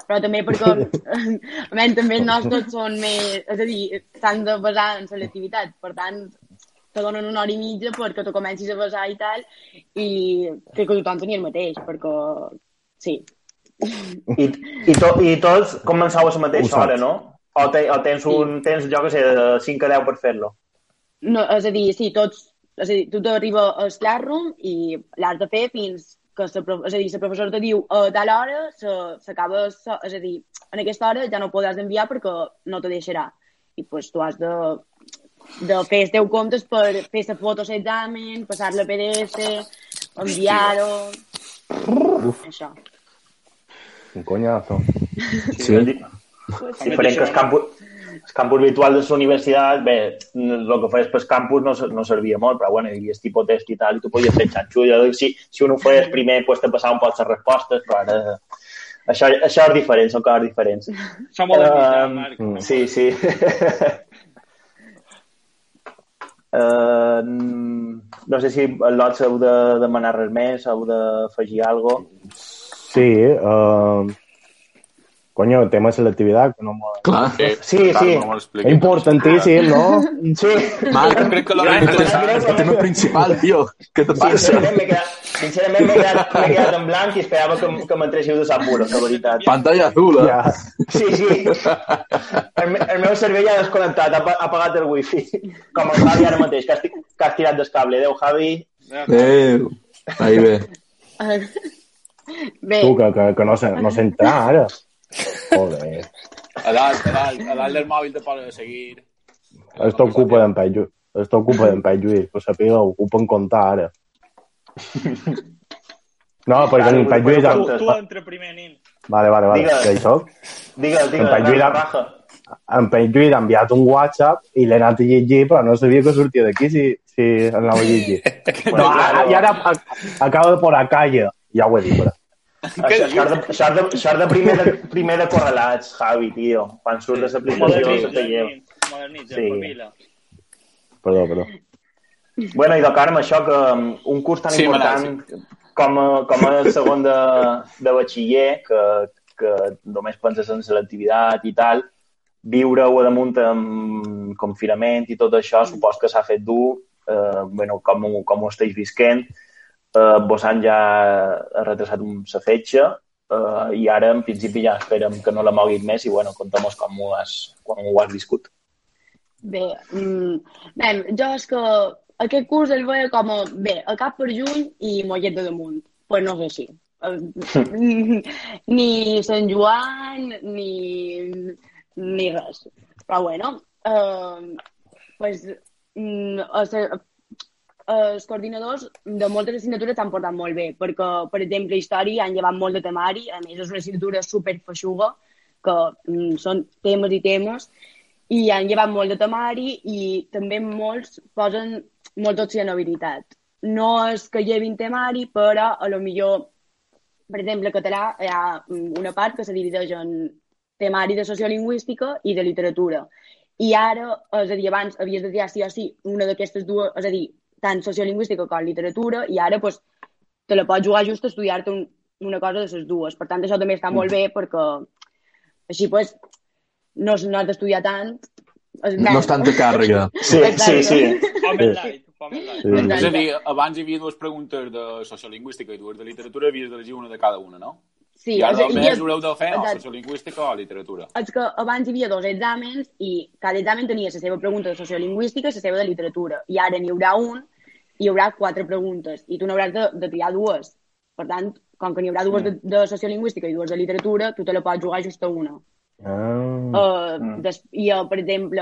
però també perquè a més, també els nostres són més, és a dir, s'han de basar en selectivitat, per tant, te donen una hora i mitja perquè tu comencis a basar i tal, i crec que tothom tenia el mateix, perquè sí. I, i, to, i tots començau a la mateixa Ho hora, no? O, te, o tens un, tens, jo què sé, de 5 a 10 per fer-lo. No, és a dir, sí, tots és a dir, tu t'arriba al Classroom i l'has de fer fins que la, és a dir, la professora te diu a tal hora se- s'acaba, és a dir, en aquesta hora ja no podràs enviar perquè no te deixarà. I pues, tu has de, de fer els teus comptes per fer la foto a l'examen, passar la PDF, enviar-ho... Això. Un coñazo. Sí. És di- diferent que el campus, virtual de la universitat, bé, el que feies pel campus no, no servia molt, però bueno, hi havia tipus test i tal, i tu podies fer xanxull. Si, si un ho feies primer, pues, te passava un poc les respostes, però ara... Això, això és diferent, són coses diferents. S'ha modernitzat, Um, Marc. mm. Sí, sí. Uh, no sé si el lot heu de demanar res més, heu d'afegir alguna cosa. Sí, uh, coño, el tema de selectividad, que no me... Clar. Sí, sí. No me. Importantíssim, no? Sí. Marc, Jo crec que l'hora el, interessant el tema principal, tio. Què te passa? Sincerament m'he quedat, sincerament m'he quedat, m'he quedat en blanc i esperava que, que m'entréssiu de sap puro, la veritat. Pantalla azul, eh? Ja. Sí, sí. El, me- el meu cervell ha desconnectat, ha, pa- ha apagat el wifi. Com el Javi ara mateix, que has, que has tirat del cable. Adéu, Javi. Adéu. Ahí ve. Bé, Tu, que, que, que no sé, no sé entrar ara. Joder. A a a dalt del mòbil te posa de seguir. Esto ocupa Pep Lluís. Esto ocupa d'en Pep Lluís. Que sàpiga, ocupa en comptar ara. No, perquè en Pep Lluís... Tu, tu entra primer, nin. Vale, vale, vale. Digues. Ja hi soc. Digues, digues, En Pep Lluís, raja. en Pep Lluís ha enviat un WhatsApp i l'he anat a llegir, però no sabia que sortia d'aquí si, si anava a llegir. No, ara, I ara a- acabo de posar calla. Ja ho he dit, però. Això, això, és de, primer, de, primer de correlats, Javi, tio. Quan surt de l'aplicació, se te. Modernitza, Sí. Perdó, perdó. Bueno, i de Carme, això que um, un curs tan Sí, important com, a- com el segon de, de batxiller, que, que només penses en selectivitat i tal, viure-ho a damunt amb confinament i tot això, supos que s'ha fet dur, eh, bueno, com, ho- com ho esteu visquent. Eh, Bosan ja ha retrasat un sa fetge eh, i ara, en principi, ja esperem que no la moguin més i, bueno, contem com ho has, com ho has viscut. bé, mm, bé, jo és que aquest curs el veia com a, bé, a cap per juny i mollet de damunt. Pues no és així. Eh, ni Sant Joan, ni, ni res. Però bueno, eh, pues, mm, els, coordinadors de moltes assignatures t'han portat molt bé, perquè, per exemple, història han llevat molt de temari, a més és una assignatura super feixuga, que mm, són temes i temes, i han llevat molt de temari i també molts posen molta opcionabilitat. No és que llevin temari, però a lo millor, per exemple, català hi ha mm, una part que se divideix en temari de sociolingüística i de literatura. I ara, és a dir, abans havies de triar sí o sí una d'aquestes dues, és a dir, tant sociolingüística com literatura, i ara pues, te la pots jugar just a estudiar-te un, una cosa de les dues. Per tant, això també està molt bé perquè així pues, no, no has d'estudiar tant. És No és tanta càrrega. Sí, sí, sí. Home, light. Sí. És a dir, abans hi havia dues preguntes de sociolingüística i dues de literatura, havies d'elegir una de cada una, no? Sí, I ara és només i- haureu de fer o sociolingüística o literatura. és que abans hi havia dos exàmens i cada examen tenia la seva pregunta de sociolingüística i la seva de literatura. I ara n'hi haurà un i hi haurà quatre preguntes i tu n'hauràs de, de triar dues. Per tant, com que n'hi haurà dues de, de sociolingüística i dues de literatura, tu te la pots jugar just a una. Ah. Uh, des, I, uh, per exemple,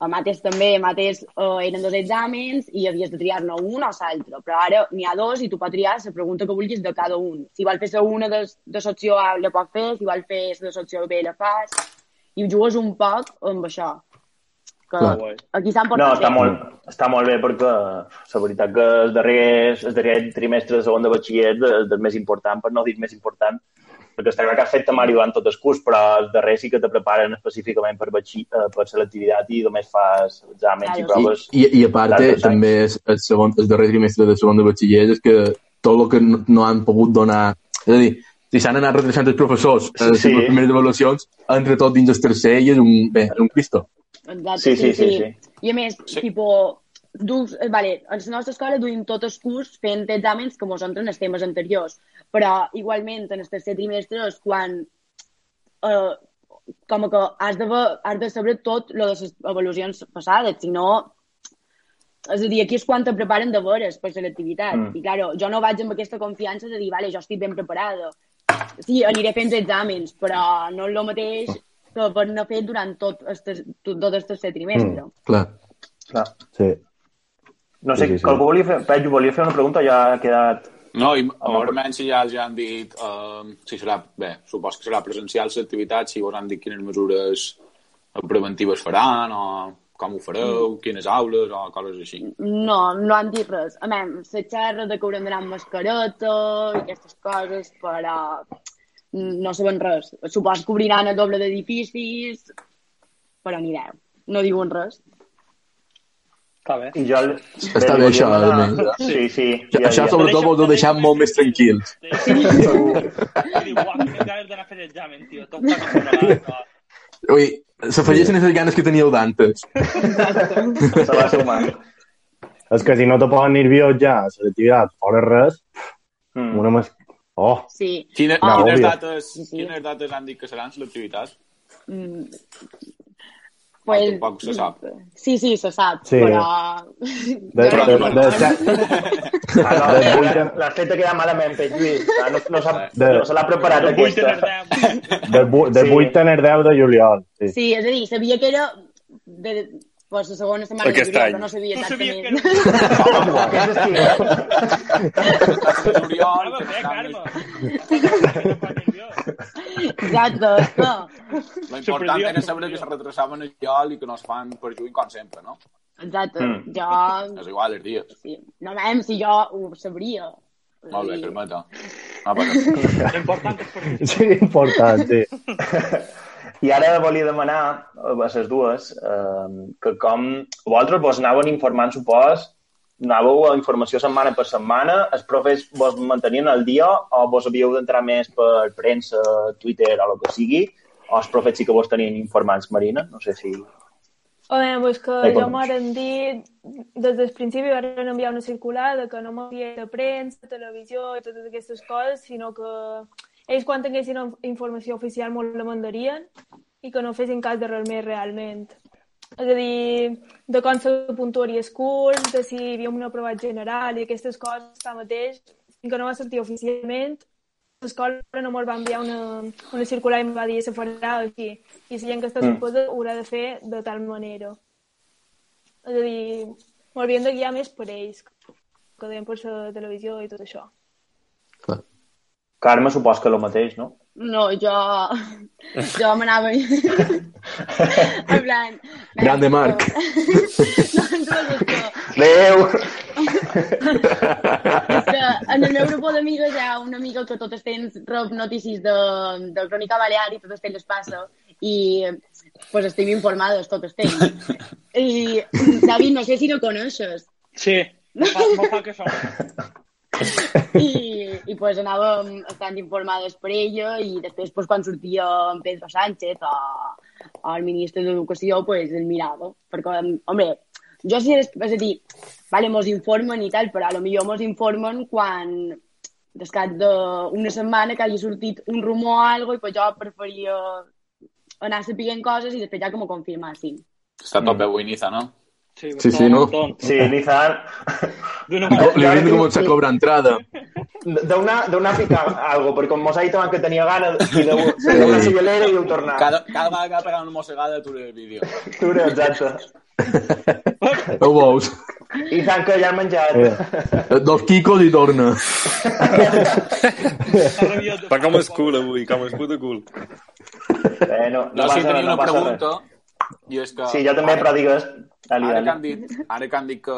a mates també, a mates uh, eren dos exàmens i havies de triar-ne un o l'altre, però ara n'hi ha dos i tu pots triar la pregunta que vulguis de cada un. Si vol fer una de, de l'opció A, la pots fer, si vol fer la de l'opció B, la fas, i jugues un poc amb això. Que Clar. aquí s'han No, portat està bé. molt, està molt bé perquè la veritat que el darrer, el darrer trimestre de segon de batxiller és del més important, per no dir més important, perquè està clar que has fet temari durant tot el curs, però el darrer sí que te preparen específicament per, batxi, eh, per selectivitat i només fas exàmens i Claro. proves. I, i a part, també és el, segon, el darrer trimestre de segon de batxiller és que tot el que no, no han pogut donar... És a dir, si s'han anat retrasant els professors a les Sí. seves primeres avaluacions, entre tot dins el tercer i és un, bé, és un cristo. Exacte, Sí, sí, sí, sí. I a més, Sí. tipo, dus, eh, vale, a la nostra escola duim tot el curs fent exàmens com ho són en els temes anteriors, però igualment en el tercer trimestre és quan eh, com que has de, has de saber tot lo de les avaluacions passades, si no és a dir, aquí és quan te preparen de veres per fer l'activitat. Mm. I, claro, jo no vaig amb aquesta confiança de dir, vale, jo estic ben preparada. Sí, aniré fent exàmens, però no és el mateix que per no fer durant tot este, tot, tot el tercer trimestre. Mm. Clar. Clar. Sí. No sé, Sí, sí, sí, algú volia fer... Peyu, volia fer una pregunta, ja ha quedat... No, i almenys si ja els han dit eh, si serà, bé, supos que serà presencial l'activitat, si vos han dit quines mesures preventives faran o com ho fareu, quines aules o coses així. No, no han dit res. A més, se xerra de que haurem d'anar amb mascareta i aquestes coses, però no saben res. Supos que obriran el doble d'edificis, però anireu. No diuen res. Està bé. I jo... Està bé, això, almenys. Sí, sí. Això, això sobretot vos ho molt més tranquils. I diu, uau, quines ganes d'anar a fer l'examen, tio. Tot. Ui, s'afegeixen les ganes que teníeu d'antes. Se va sumar. És que si no te poden nerviós ja a l'activitat fora res, Mm. una mas... Oh, Sí. Quine, Ah, quines, dates, Sí, sí. quines dates han dit que seran l'activitat? Mm. Ah, tampoc se sap. Sí, sí, se sap, Sí. però... de, de, de, de, de, Ah, no, en- l'has fet quedar malament, Pep Lluís. Ah, No, no, s'ha- De- no se l'ha preparat No tener aquesta. de, de Sí. 8 al 10 de juliol. Sí. Sí, és a dir, sabia que era de, pues, la segona setmana Aquest de juliol, any. no sabia No sabia que exactament. seran Carme. Exacte, no. L'important era saber que se retrasaven el juliol i que no es fan per juny com sempre, no? Exacte. Mm. Jo... És igual, els dies. Sí. No, mem, si jo ho sabria. Molt bé. Ah, però... L'important és per Sí, important, sí. I ara volia demanar a les dues eh, que com vosaltres vos anaven informant, supos, anàveu a informació setmana per setmana, els profes vos mantenien al dia o vos havíeu d'entrar més per premsa, Twitter o el que sigui, o els profes sí que vos tenien informats, Marina? No sé si... Home, pues que Ai, jo m'han dit, des del principi van enviar una circular de que no m'havia de premsa, televisió i totes aquestes coses, sinó que ells quan tinguessin inf- informació oficial molt la mandarien i que no fessin cas de res més realment. És a dir, de com se puntuaria el curs, de si hi havia un aprovat general i aquestes coses està mateix, que no va sortir oficialment, l'escola no ens va enviar una, una circular i em va dir se farà així. I la gent que està Mm. suposa ho haurà de fer de tal manera. És a dir, m'haurien de guiar més per ells, que deien per la televisió i tot això. Carme, supos que el mateix, no? No, jo... Jo m'anava... en plan... Grande Marc. No, no això. Adéu! Que en el meu grup d'amigues hi ha una amiga que tot el temps rep notícies de, de Crònica Balear i tot el temps les passa i pues estem informades tot el temps. I, David, no sé si no coneixes. Sí, no fa, no fa que som. I, i pues anàvem estant informades per ella i després pues, quan sortia en Pedro Sánchez o, o el ministre d'Educació pues, el mirava. Perquè, home, jo sí és, és a dir vale, mos informen i tal però a lo millor mos informen quan descat d'una setmana que hagi sortit un rumor o algo i pues jo preferia anar sapiguent coses i després ja que m'ho confirmassin. Està tot bé avui, Niza, no? Sí, Sí, sí, no? Sí, Nizar, D'una No, manera... li hauríem de començar a cobrar entrada. d'una d'una picar algo, perquè com mos ha dit que tenia gana i de, se deu una cigalera i heu tornat. Cada, cada vegada que ha pegat una mossegada atura el vídeo. Tu, exacte. Ho veus? I tant que ja han menjat. Eh, Dos quicos i torna. De- Està com el cul avui, com el puto cul. Eh, no, no, No, sí, passa, tenia no una pregunta, res. I és que... Sí, jo també, ara, però digues... Dali, Ara que dali. han dit, ara que, han dit que,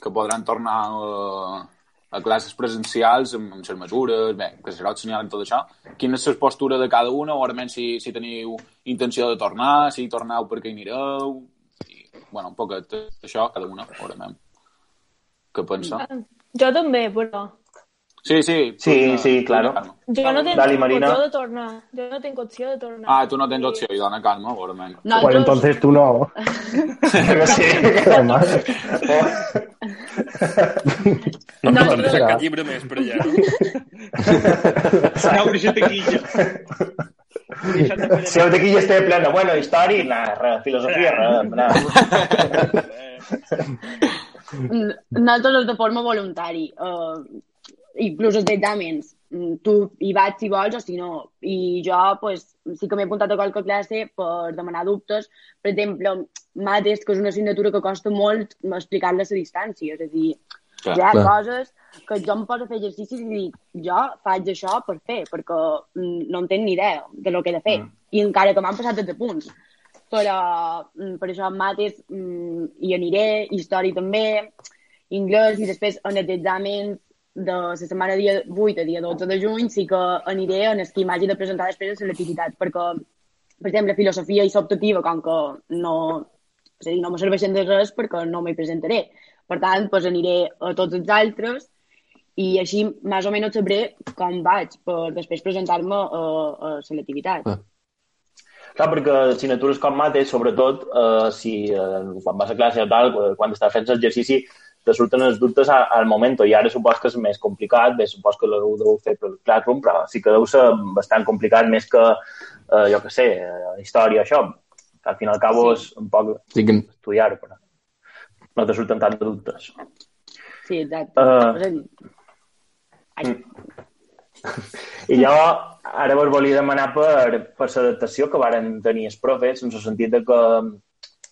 que podran tornar a, a classes presencials amb, amb les mesures, bé, que serà senyal i tot això, quina és la postura de cada una, o almenys si, si teniu intenció de tornar, si torneu perquè hi anireu, i, bueno, un poquet això, cada una, veurem què pensa. Jo també, però Sí, sí. Sí, sí, claro. Jo no tinc Dali, Marina. opció de tornar. Jo no tinc opció de tornar. Ah, tu no tens opció, i dona Carme, veurem. Pues Nosaltres, entonces tú no. Que sí. Además, No, no, no, cap llibre més per allà, no? Deixa't de fer Si el d'aquí ja està plena, bueno, història, nada, res, filosofia, res, nada. Eh, N- Nosaltres és de forma voluntari. Uh, inclús els exàmens. Mm, Tu hi vaig si vols o si no. I jo pues, sí que m'he apuntat a qualque classe per demanar dubtes. Per exemple, mates, que és una assignatura que costa molt explicar-la a la distància. És a dir, Clar, hi ha clar. coses que jo em poso a fer exercicis i dic, jo faig això per fer, perquè mm, no en tenc ni idea de lo que he de fer. I encara que m'han passat els apunts. Però mm, per això en mates mm, hi aniré, història també, anglès i després en els exàmens de la setmana dia 8 a dia 12 de juny sí que aniré en el que m'hagi de presentar després de selectivitat, perquè, per exemple, filosofia i optativa, com que no, és a dir, no me serveixen de res perquè no m'hi presentaré. Per tant, doncs aniré a tots els altres i així més o menys sabré com vaig per després presentar-me a, a selectivitat. Ah. Clar, perquè assignatures com mates, sobretot, eh, si eh, quan vas a classe o tal, quan estàs fent l'exercici, te surten els dubtes a- al moment, i ara supos que és més complicat, bé, supos que l'heu deu fer per Classroom, però sí que deu ser bastant complicat, més que, eh, jo que sé, eh, història, això. Al fin i al cabo Sí. és un poc Sí que estudiar però no te surten tant de dubtes. Sí, exacte. Dir, ai, I jo ara vos volia demanar per, per l'adaptació que varen tenir els profes, en el sentit de que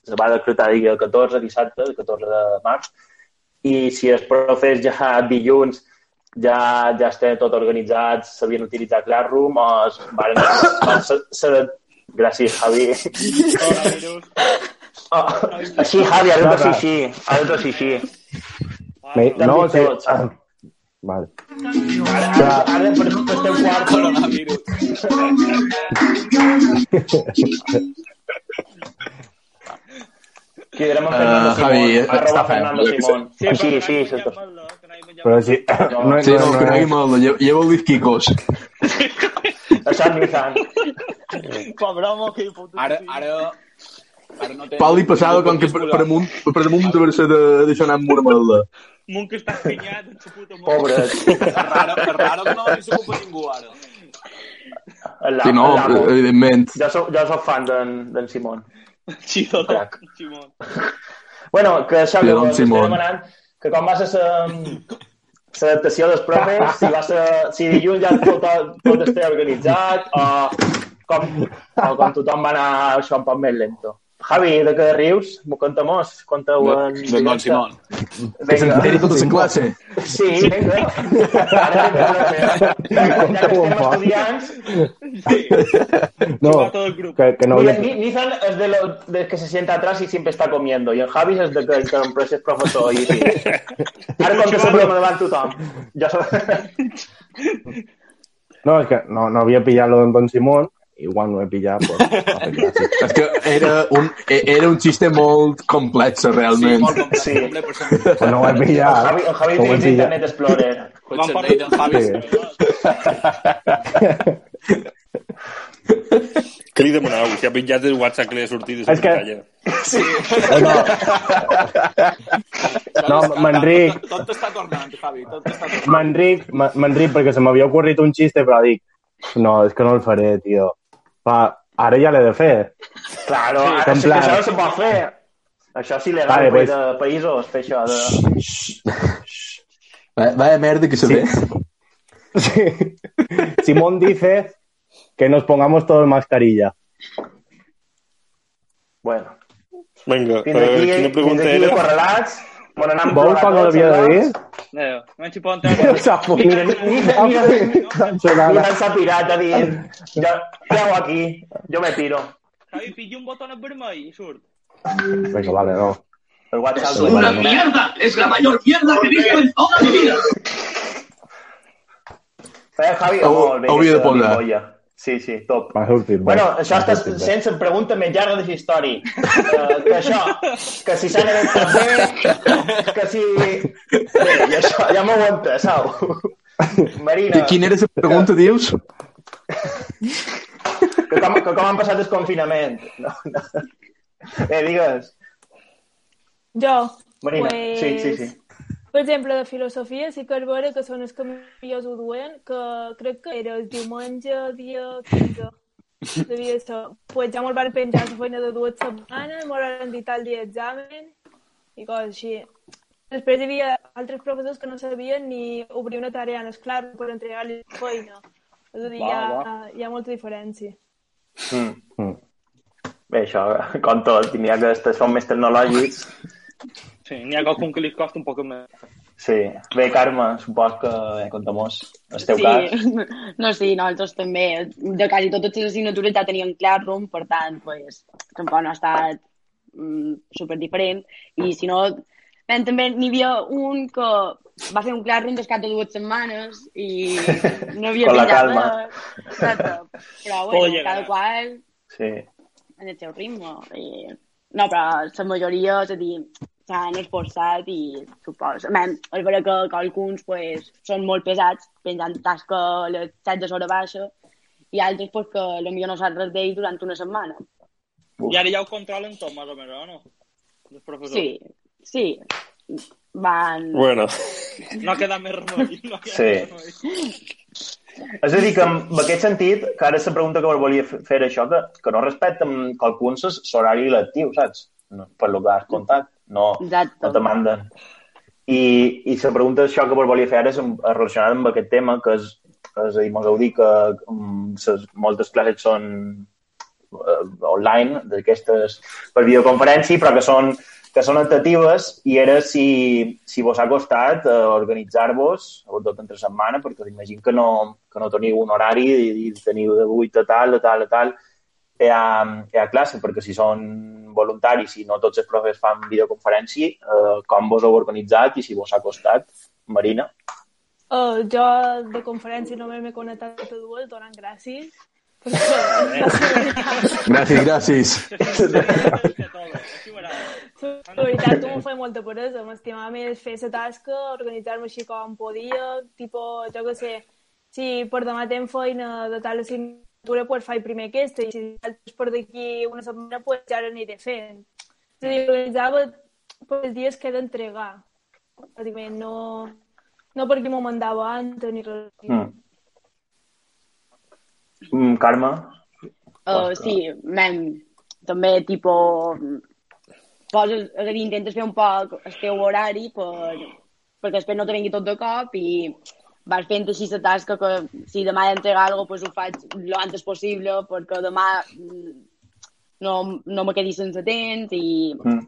se va decretar dia 14, dissabte, el 14 de març, i si els profes ja dilluns ja, ja estan tot organitzats, sabien utilitzar Classroom, o es van se, se, gràcies, Javi. Oh, així, Javi, ara de ser així. Ara de ser així. No, sí. Ah, vale. Ara, ara, ara per, estar quart. Coronavirus. Quedarem amb Fernando Ah, Simón. Javi, Arroba està Fernando fent. Simón. Sí, Així, però així. que sí, no no sí, no, Sí, no, no, no no, llevo, és Nissan. Pobre que hi fot. Ara, ara, ara no té... Pal i passada, com que per, per amunt, per amunt de ser de- d'això anar amb mormada. Mon que està enganyat en sa puta mort. Pobre. És raro, és raro que no li s'ocupa ningú ara. Sí, no, evidentment. Jo soc, jo soc fan d'en d'en Simón. Simón. Bueno, que això que vos estic demanant, que com va ser l'adaptació dels profes, si, va ser, si dilluns ja tot, tot està organitzat, o com, o com tothom va anar això un poc més lento. Javi, de què rius? M'ho contamos? Conta-ho en De, de Don Simón. Que s'enteri tota la classe. Sí, vinga. Ara ja que estem estudiants, no, que, que no Mira, Nizan es de los de que se sienta atrás y siempre está comiendo. Y el Javi es de que, que l'empresa és professor. I, sí. Ara com que sempre davant tothom. Jo soc... No, és que no, no havia pillat lo d'en Don Simón, igual no he pillat, no gràcia. És que era un, era un xiste molt complex, Sí, realment. molt complet, Sí. complet per sempre. Pues no ho he El pillat. Javi, el Javi No ho he utilitza pillat. Internet Explorer. Pot ser Nathan Javi. Sí. Què li demaneu? Que ha penjat el WhatsApp que li ha sortit de la És que- pantalla. No, m'enric. Tot, tot està tornant, Javi, tot està tornant. M'enric, m- m'enric perquè se m'havia ocorrit un xiste, però dic, no, és que no el faré, tio. Ara ja l'he de fer. Claro, Sí, ara sí que plan- això no se pot fer. Això és il·legal Vale, pues- de països, fer això. De... Va- Vaya merda que se ve. Sí. Simón dice que nos pongamos todos mascarilla. Bueno, Vinga, fins eh, aquí, quina fins pregunta aquí era? Correlats. Bueno, anem Vols a que l'havia de dir? No, no ci può entrare. S'ha Mira, fugit. mira, mira, mira, Cancel·lada. mira s'ha pirat, ha dit. Jo, què hago aquí? Jo me piro. Javi, pilla un botó vermell i surt. Venga, vale, no. El WhatsApp. Eso, Una vale. mierda. Es la mayor mierda que he visto en toda mi vida. Feia Javi, Hau- molt bé. hauria de aquesta posar. bombolla. Sí, sí, top. M'ha sortit bé. Bueno, això M'ha està sortit bé. sense pregunta més llarga de la història. Uh, que això, que si s'han adaptat bé, que si... Bé, i això, ja m'ho aguanta, sau. Marina, Quina era la pregunta, dius? que com, que com han passat el confinament. No, no. Bé, digues. Jo, Marina, pues, sí, sí, sí. Per exemple, de filosofia sí que és vera que són els que millors ho duen, que crec que era el diumenge, dia 15. Devia ser. Pues ja me'l van penjar la feina de dues setmanes, m'ho van dit el dia d'examen, i coses així. Després hi havia altres professors que no sabien ni obrir una tarea en esclar per entregar-li la feina. És a dir, Va, hi ha, va. hi ha molta diferència. Mm. Mm. Bé, això, com tot, n'hi ha que són més tecnològics. Sí, n'hi ha qualcun que li costa un poc més. Sí. Bé, Carme, supos que eh, contem-nos el teu sí. cas. No, sí, nosaltres també. De quasi totes les assignatures ja teníem Classroom, per tant, pues, tampoc no ha estat mm, super diferent. I si no, ben, també n'hi havia un que va fer un Classroom des cap de dues setmanes i no havia Con la calma. Exacte. Però, bueno, cada qual Sí. en el seu ritme. I... No, però la majoria, és a dir, s'han esforçat i suposo... Bé, és vera que, que alguns pues, són molt pesats, penjant tasca a les 7 de hora baixa, i altres pues, que potser no saps res d'ells durant una setmana. Uf. I ara ja ho controlen tot, més o menys, no? Els professors. Sí, sí. Van... Bueno, No queda més remei. No queda Sí. més remei. És a dir, que en aquest sentit, que ara la pregunta que volia fer això, que, que no respecten qualcun l'horari lectiu, saps? No, per lo que has contat. No, Exacte. no te manden. I, i la pregunta això que vos volia fer ara és relacionada amb aquest tema, que és, és a dir, mos heu dit que um, ses, moltes classes són uh, online, d'aquestes per videoconferència, però que són que són optatives i era si, si vos ha costat uh, organitzar-vos, sobretot entre setmana, perquè imagino que no, que no teniu un horari i, i teniu de 8 a tal, a tal, a tal, hi ha, hi ha classe, perquè si són voluntaris i no tots els profes fan videoconferència, eh, com vos heu organitzat i si vos ha costat, Marina? Uh, jo de conferència només m'he connectat a dues, donant gràcies. Gràcies, gràcies. La veritat, tu m'ho feia molta peresa. M'estimava més fer la tasca, organitzar-me així com podia, tipo, jo què sé, si per demà tenc feina de tal assignatura, pues faig primer aquesta, i si és per d'aquí una setmana, pues ja l'aniré fent. És a dir, organitzava per els dies que he d'entregar. Pràcticament no, no perquè m'ho mandava antes ni res. Mm. Mm, Carme? Uh, sí, men, també, tipo, poses, és a dir, intentes fer un poc el teu horari per, perquè després no te vengui tot de cop i vas fent així la tasca que si demà he d'entregar alguna cosa, pues ho faig lo antes possible perquè demà mm, no, no me quedi sense temps i Mm.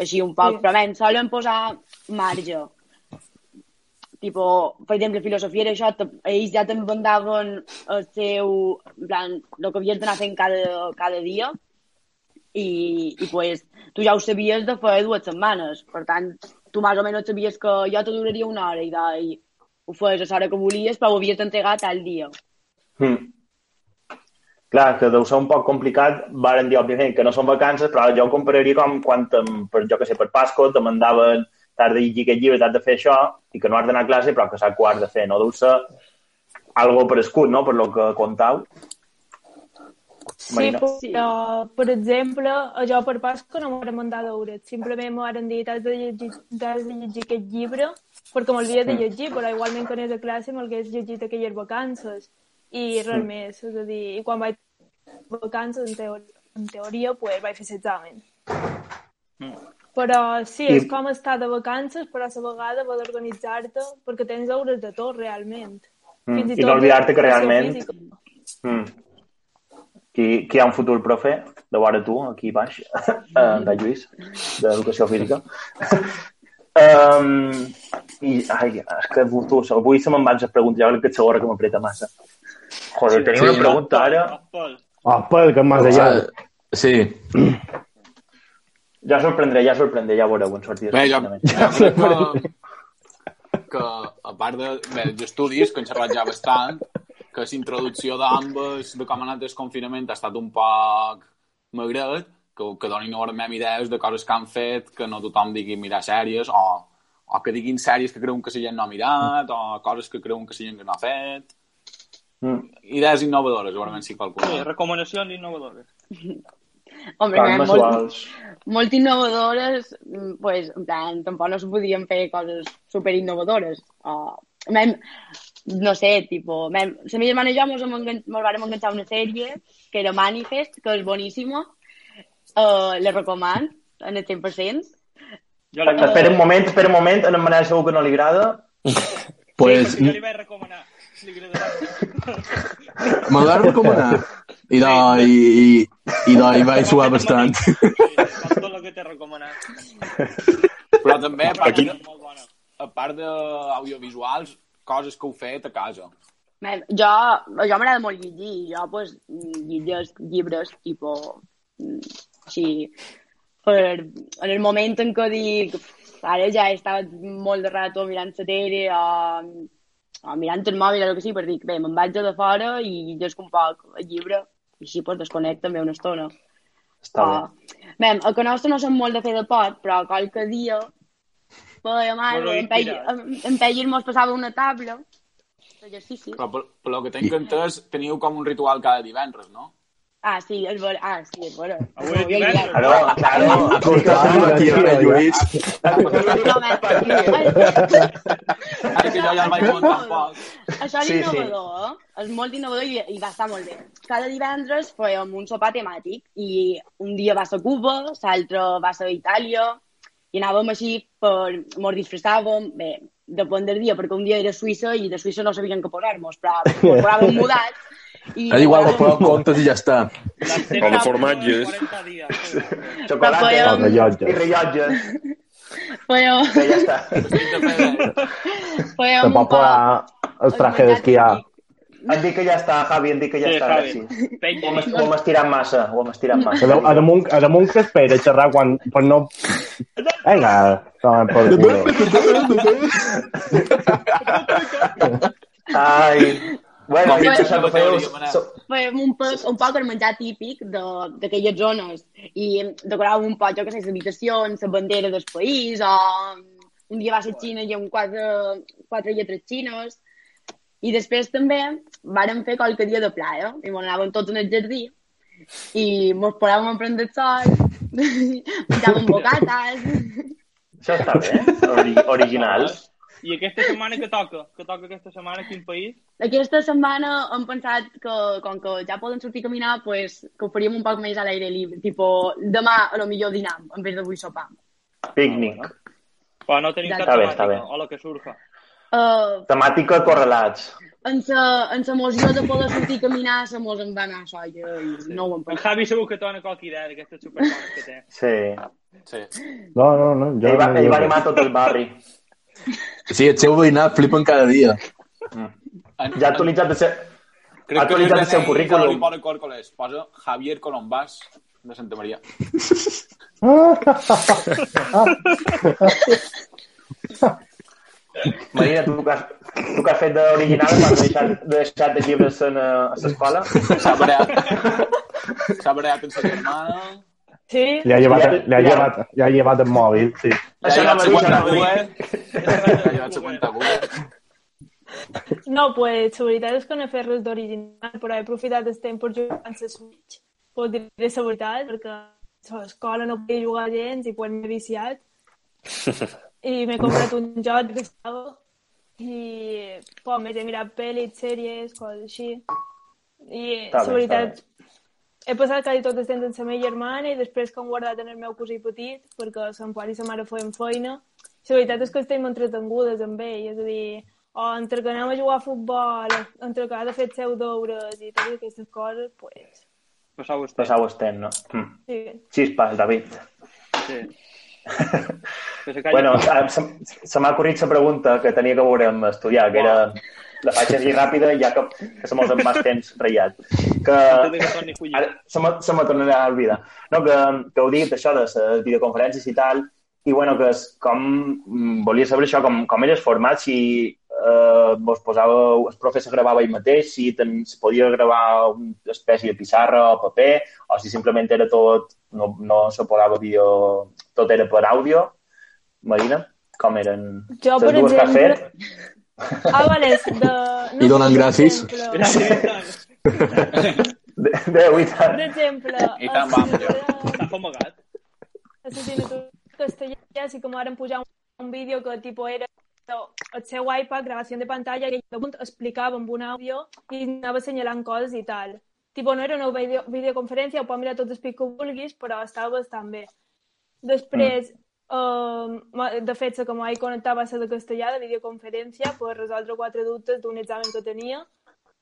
així un poc. Sí. Però, men, solen posar marge. Tipo, per exemple, filosofia era això, ells ja te'n mandaven el seu, en plan, el que havies d'anar fent cada, cada dia i, i pues, tu ja ho sabies de fer dues setmanes. Per tant, tu més o menys sabies que jo te duraria una hora i, de, i ho fes a l'hora que volies, però ho havies d'entregar tal dia. Mm. Clar, que deu ser un poc complicat. Varen dir, òbviament, que no són vacances, però jo ho compararia com quan, per, jo que sé, per Pasco, te mandaven t'has de llegir aquest llibre, t'has de fer això, i que no has d'anar a classe, però que saps que ho has de fer. No deu ser algo per escut, no?, per lo que contau. Sí, però, per exemple, a jo per Pasco no m'han mandat deures. Simplement m'han dit has de, llegir, has de llegir aquest llibre perquè m'havia de llegir, però igualment quan és a classe m'hagués llegit aquelles vacances i res més. És a dir, i quan vaig vacances, en, teoria, en teoria pues, vaig fer l'examen. Però sí, és I- com estar de vacances, però a la vegada haver d'organitzar-te perquè tens deures de tot, realment. Mm. Fins I tot no oblidar-te que realment. Mm. Qui, qui hi ha un futur profe, de vora tu, aquí baix, en de Lluís, d'Educació Física. um, I, ai, és que tu, avui se me'n van les preguntes, ja crec que és l'hora que m'apreta massa. Joder, tenia Sí, una pregunta ara, Ah, pel que m'has allà. Ah, sí. ja sorprendré, ja sorprendré, ja veureu en sortir. Bé, jo, jo crec que, que a part de, bé, d'estudis, que han xerrat ja bastant, que la introducció d'ambes de com ha anat el confinament ha estat un poc magret, que, que donin normalment idees de coses que han fet, que no tothom digui mirar sèries, o, o que diguin sèries que creuen que la gent no ha mirat, o coses que creuen que la gent que no ha fet. Mm. Idees innovadores, segurament sí que sí, qualcuna. recomanacions innovadores. Men, si molt, molt innovadores, mm, pues, en plan, tampoc no se podien fer coses super innovadores. Uh, mem, no sé, tipo, mem, la meva germana i jo mos vàrem enganxar una sèrie que era Manifest, que és boníssima, uh, la recomano en el 100%, Jo li, Espera un moment, espera un moment, en Manel segur que no li agrada. Pues, sí, perquè jo li vaig recomanar. Si li agrada. me l'ha recomanat. I de, i, i, i de, i vaig suar bastant. Tot el que t'he recomanat. Però també, a part, Aquí- de, a part d'audiovisuals, coses que heu fet a casa. Man, jo, jo m'agrada molt llegir. Jo, pues, llegeix llibres, tipo, així, per, en el moment en què dic, ara ja he estat molt de rato mirant la tele o, o mirant el mòbil o el que sigui, per dir, bé, me'n vaig de fora i llegeixo un poc el llibre i així pues, desconnecto també una estona. Està bé. Bé, el que nostre no som molt de fer de pot, però qualque dia Bueno, algo, en, Peggy, en, en Peggy mos passava una taula d'exercici. Però per, per lo que tinc entès, teniu com un ritual cada divendres, no? Ah, sí, és vera. Ah, sí, és vera. Avui és Jo divendres. Claro, claro. Escoltàvem aquí a Lluís. No, man, Ara que jo ja el vaig muntar un poc. Això és Sí, sí. innovador, eh? És molt innovador i, i va estar molt bé. Cada divendres fèiem un sopar temàtic i un dia va ser Cuba, l'altre va ser Itàlia i anàvem així per... Mos disfressàvem, bé, depèn del dia, perquè un dia era Suïssa i de Suïssa no sabien què posar-nos, però mos posàvem mudats i... És igual, ho poseu comptes i ja està. Com de formatges. 40 dies. Xocolata Però Els rellotges. i rellotges. Fèiem, Bé, ja està. fèiem Se un pot posar el traje d'esquiar. Em dic que ja està, Javi, em dic que ja Sí, està. Javi. Gràcies. Ho Penja. hem, ho hem estirat massa, ho hem estirat A, massa. de- a damunt, a damunt que espera xerrar quan... Per no... Vinga, tomen por culo. Ai, bueno, Com dic que això que feu... teoria, Manel. so- fèiem un poc, un poc el menjar típic de- d'aquelles zones. I decoràvem un poc, jo que sé, les habitacions, la bandera del país o un dia va ser Xina i amb quatre, quatre lletres xines. I després també vàrem fer qualque dia de playa i mos anàvem tots en el jardí i mos posàvem a prendre el sol menjàvem bocates. Això està bé, ori original. I aquesta setmana que toca? Que toca aquesta setmana quin país? Aquesta setmana hem pensat que, com que ja poden sortir a caminar, pues, que ho faríem un poc més a l'aire lliure. Tipo, demà, a lo millor dinam, en vez d'avui sopar. Pícnic. Però no tenim cap Està bé, està temàtica, bé. o la que surja. Uh, Temàtica correlats. en sa en sa moció de poder sortir a caminar, se mos en va anar a soia i no ho hem En. Javi segur que té una qualque idea d'aquestes superbones que té. Sí. Sí. No, no, no. Jo Ell va, no ell va animar tot el barri. Sí, el seu veïnat flipen cada dia. Ja ha actualitzat el seu... Crec Ha actualitzat el seu que currículum. posa còrcoles. Posa Javier Colombàs de Santa Maria. Marina, tu que has, tu que has fet d'original quan has deixat, deixat de llibres en, a l'escola? S'ha. S'ha bareat amb sa germana. Sí? Li ha llevat, li ha llevat, li ha llevat el mòbil, sí. Ja Això ha no Google. Ja ha. No, pues, la veritat és que no he fet res d'original, però he aprofitat el temps per jugar amb la Switch. Pot dir la veritat, perquè a l'escola no podia jugar gens i pues m'he viciat. I m'he comprat un joc que estava i pues, més he mirat pel·lis, sèries, coses així. I veritat, he passat quasi tot el temps amb la meva germana i després que hem guardat en el meu cosí petit, perquè son pare i sa mare feien feina. La veritat és que estem entretengudes amb ell, és a dir, o entre que anem a jugar a futbol, entre que ha de fer els seus deures i totes aquestes coses, pues, Passau estem. Passau estem, no? Mm. sí. Xispas, David. Sí. Bueno, se, se m'ha ocorrit la pregunta que tenia que veure amb estudiar, que era... La faig així ràpida, ja que, que se mos en més temps reiat. Que, ara se me, se me tornarà a oblidar. No, que, que heu dit això de les videoconferències i tal, i bueno, que és com... mm, Volia saber això, com, com era el format, si eh, vos posàveu, el professor gravava ell mateix, si ten, se podia gravar una espècie de pissarra o paper, o si simplement era tot, no, no se posava vídeo, tot era per àudio. Marina, com eren Jo, les per dues que has exemple... fet? Ah, vale, de... No I donen per gràcies. exemple, De, Déu, i Per tant. exemple, I tant, vam, jo. Està assassinatura castellà sí que m'han pujar un, un vídeo que tipo era el seu iPad, gravació de pantalla, i ell explicava amb un àudio i anava assenyalant coses i tal. Tipo, no era una video, videoconferència, ho pots mirar els pics que vulguis, però estava bastant bé. Després, Uh, de fet, la que m'ho vaig connectar va ser de castellà, de videoconferència, per resoldre quatre dubtes d'un examen que tenia.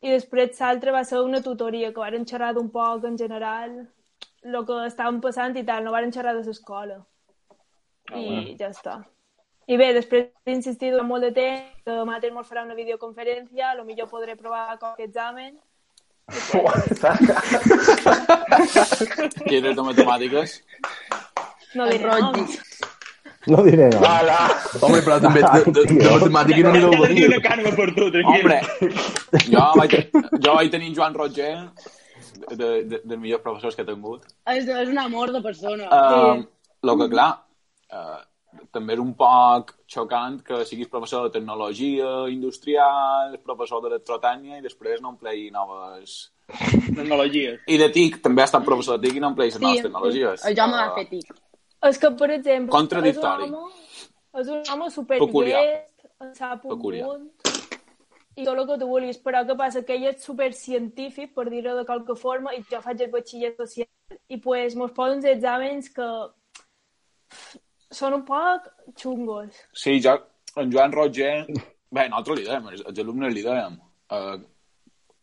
I després l'altra va ser una tutoria, que varen xerrar d'un poc en general el que estàvem passant i tal, no varen xerrar de l'escola. Ah, I bueno. ja està. I bé, després d'insistir durant molt de temps, que Mater mos farà una videoconferència, a lo millor podré provar qualque examen. Eres de matemàtiques? No diré noms. No diré no. Hola. Home, però també de, de, de matemàtica no n'hi deu Tinc venir. una carme per tu, tranquil. Hombre, jo vaig, jo vaig tenir en Joan Roger, de, de, dels millors professors que he tingut. És, és un amor de persona. Uh, lo que, clar, uh, també és un poc xocant que siguis professor de tecnologia industrial, professor d'electrotècnia i després no emplei noves... Tecnologies. I de TIC, també ha estat professor de TIC i no emplei les Sí, noves tecnologies. el Jaume va Uh, fer tic. És que, per exemple, Contradictori. és un home, és un home super Peculiar. llest, en sap un Peculiar. munt, i tot el que tu vulguis, però què passa? Que ell és super científic, per dir-ho de qualque forma, i jo faig el batxiller social, i pues mos posen uns exàmens que són un poc xungos. Sí, jo, en Joan Roger... Bé, nosaltres li dèiem, els, alumnes li dèiem. Uh,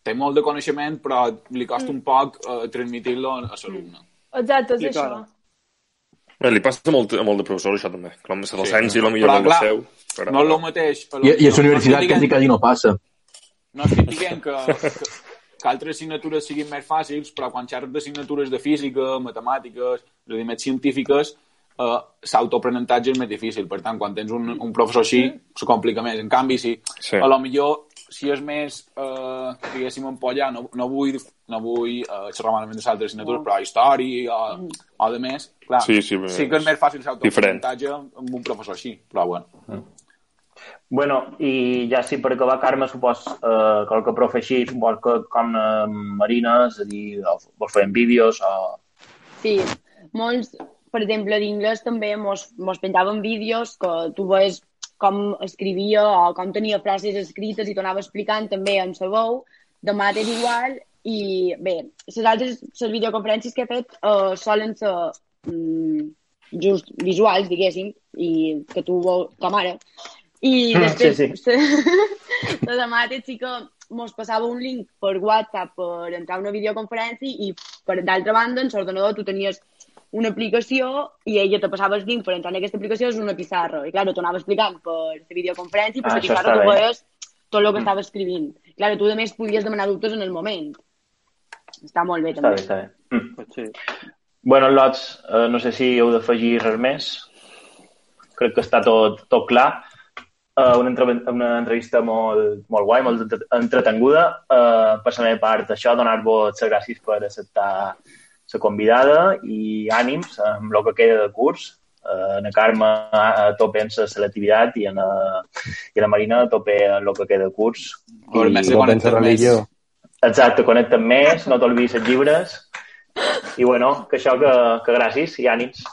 té molt de coneixement, però li costa un poc uh, transmitir-lo a l'alumne. Exacte, és Sí, això. Bé, li passa a molt, a molt de professors, això també. Com la docència, Sí. sí. millor Però, molt clar, seu. Però... No és el mateix... I, i a la universitat no, quasi, quasi no passa. No estic dient que, que, que altres assignatures siguin més fàcils, però quan xerres d'assignatures de física, matemàtiques, és a dir, més científiques, eh, l'autoaprenentatge és més difícil. Per tant, quan tens un, un professor així, se complica més. En canvi, si Sí. a lo millor si és més, eh, diguéssim, empollar, no, no vull, no vull eh, xerrar malament de l'altra assignatura, No. però història o, o de més, clar, Sí, sí, sí que és més fàcil l'autoaprenentatge amb un professor així, però bueno. Bueno, i ja sí, per acabar, Carme, supos eh, qualque profe així, supos que com eh, Marina, és a dir, vols fer vídeos o... Sí, molts, per exemple, d'inglès també mos, mos penjaven vídeos que tu veus com escrivia o com tenia frases escrites i t'anava explicant també en sa veu, de mates igual, i bé, les altres les videoconferències que he fet uh, solen ser mm, just visuals, diguéssim, i que tu veus com ara. I Mm, després, sí, sí. de mates sí que mos passava un link per WhatsApp per entrar a una videoconferència i per d'altra banda en l'ordenador tu tenies una aplicació i ella te passava el link per entrar en aquesta aplicació és una pissarra i claro, t'ho anava explicant per la videoconferència i per Ah, la pissarra està tu veies tot el que estava escrivint. Claro, tu a més podies demanar dubtes en el moment. Està molt bé Està també. bé, està bé. Mm. Ser. Bueno, Lots, eh, no sé si heu d'afegir res més. Crec que està tot, tot clar. Uh, una, entre una entrevista molt, molt guai, molt entre- entretenguda. Uh, per la meva part, això, donar-vos les gràcies per acceptar la convidada i ànims amb el que queda de curs. Uh, en Carme a tope en la selectivitat i en, a, i la Marina a tope en el que queda de curs. A més de religió. exacte, connecten més, no t'olvidis els llibres. I bueno, que això, que, que gràcies i ànims.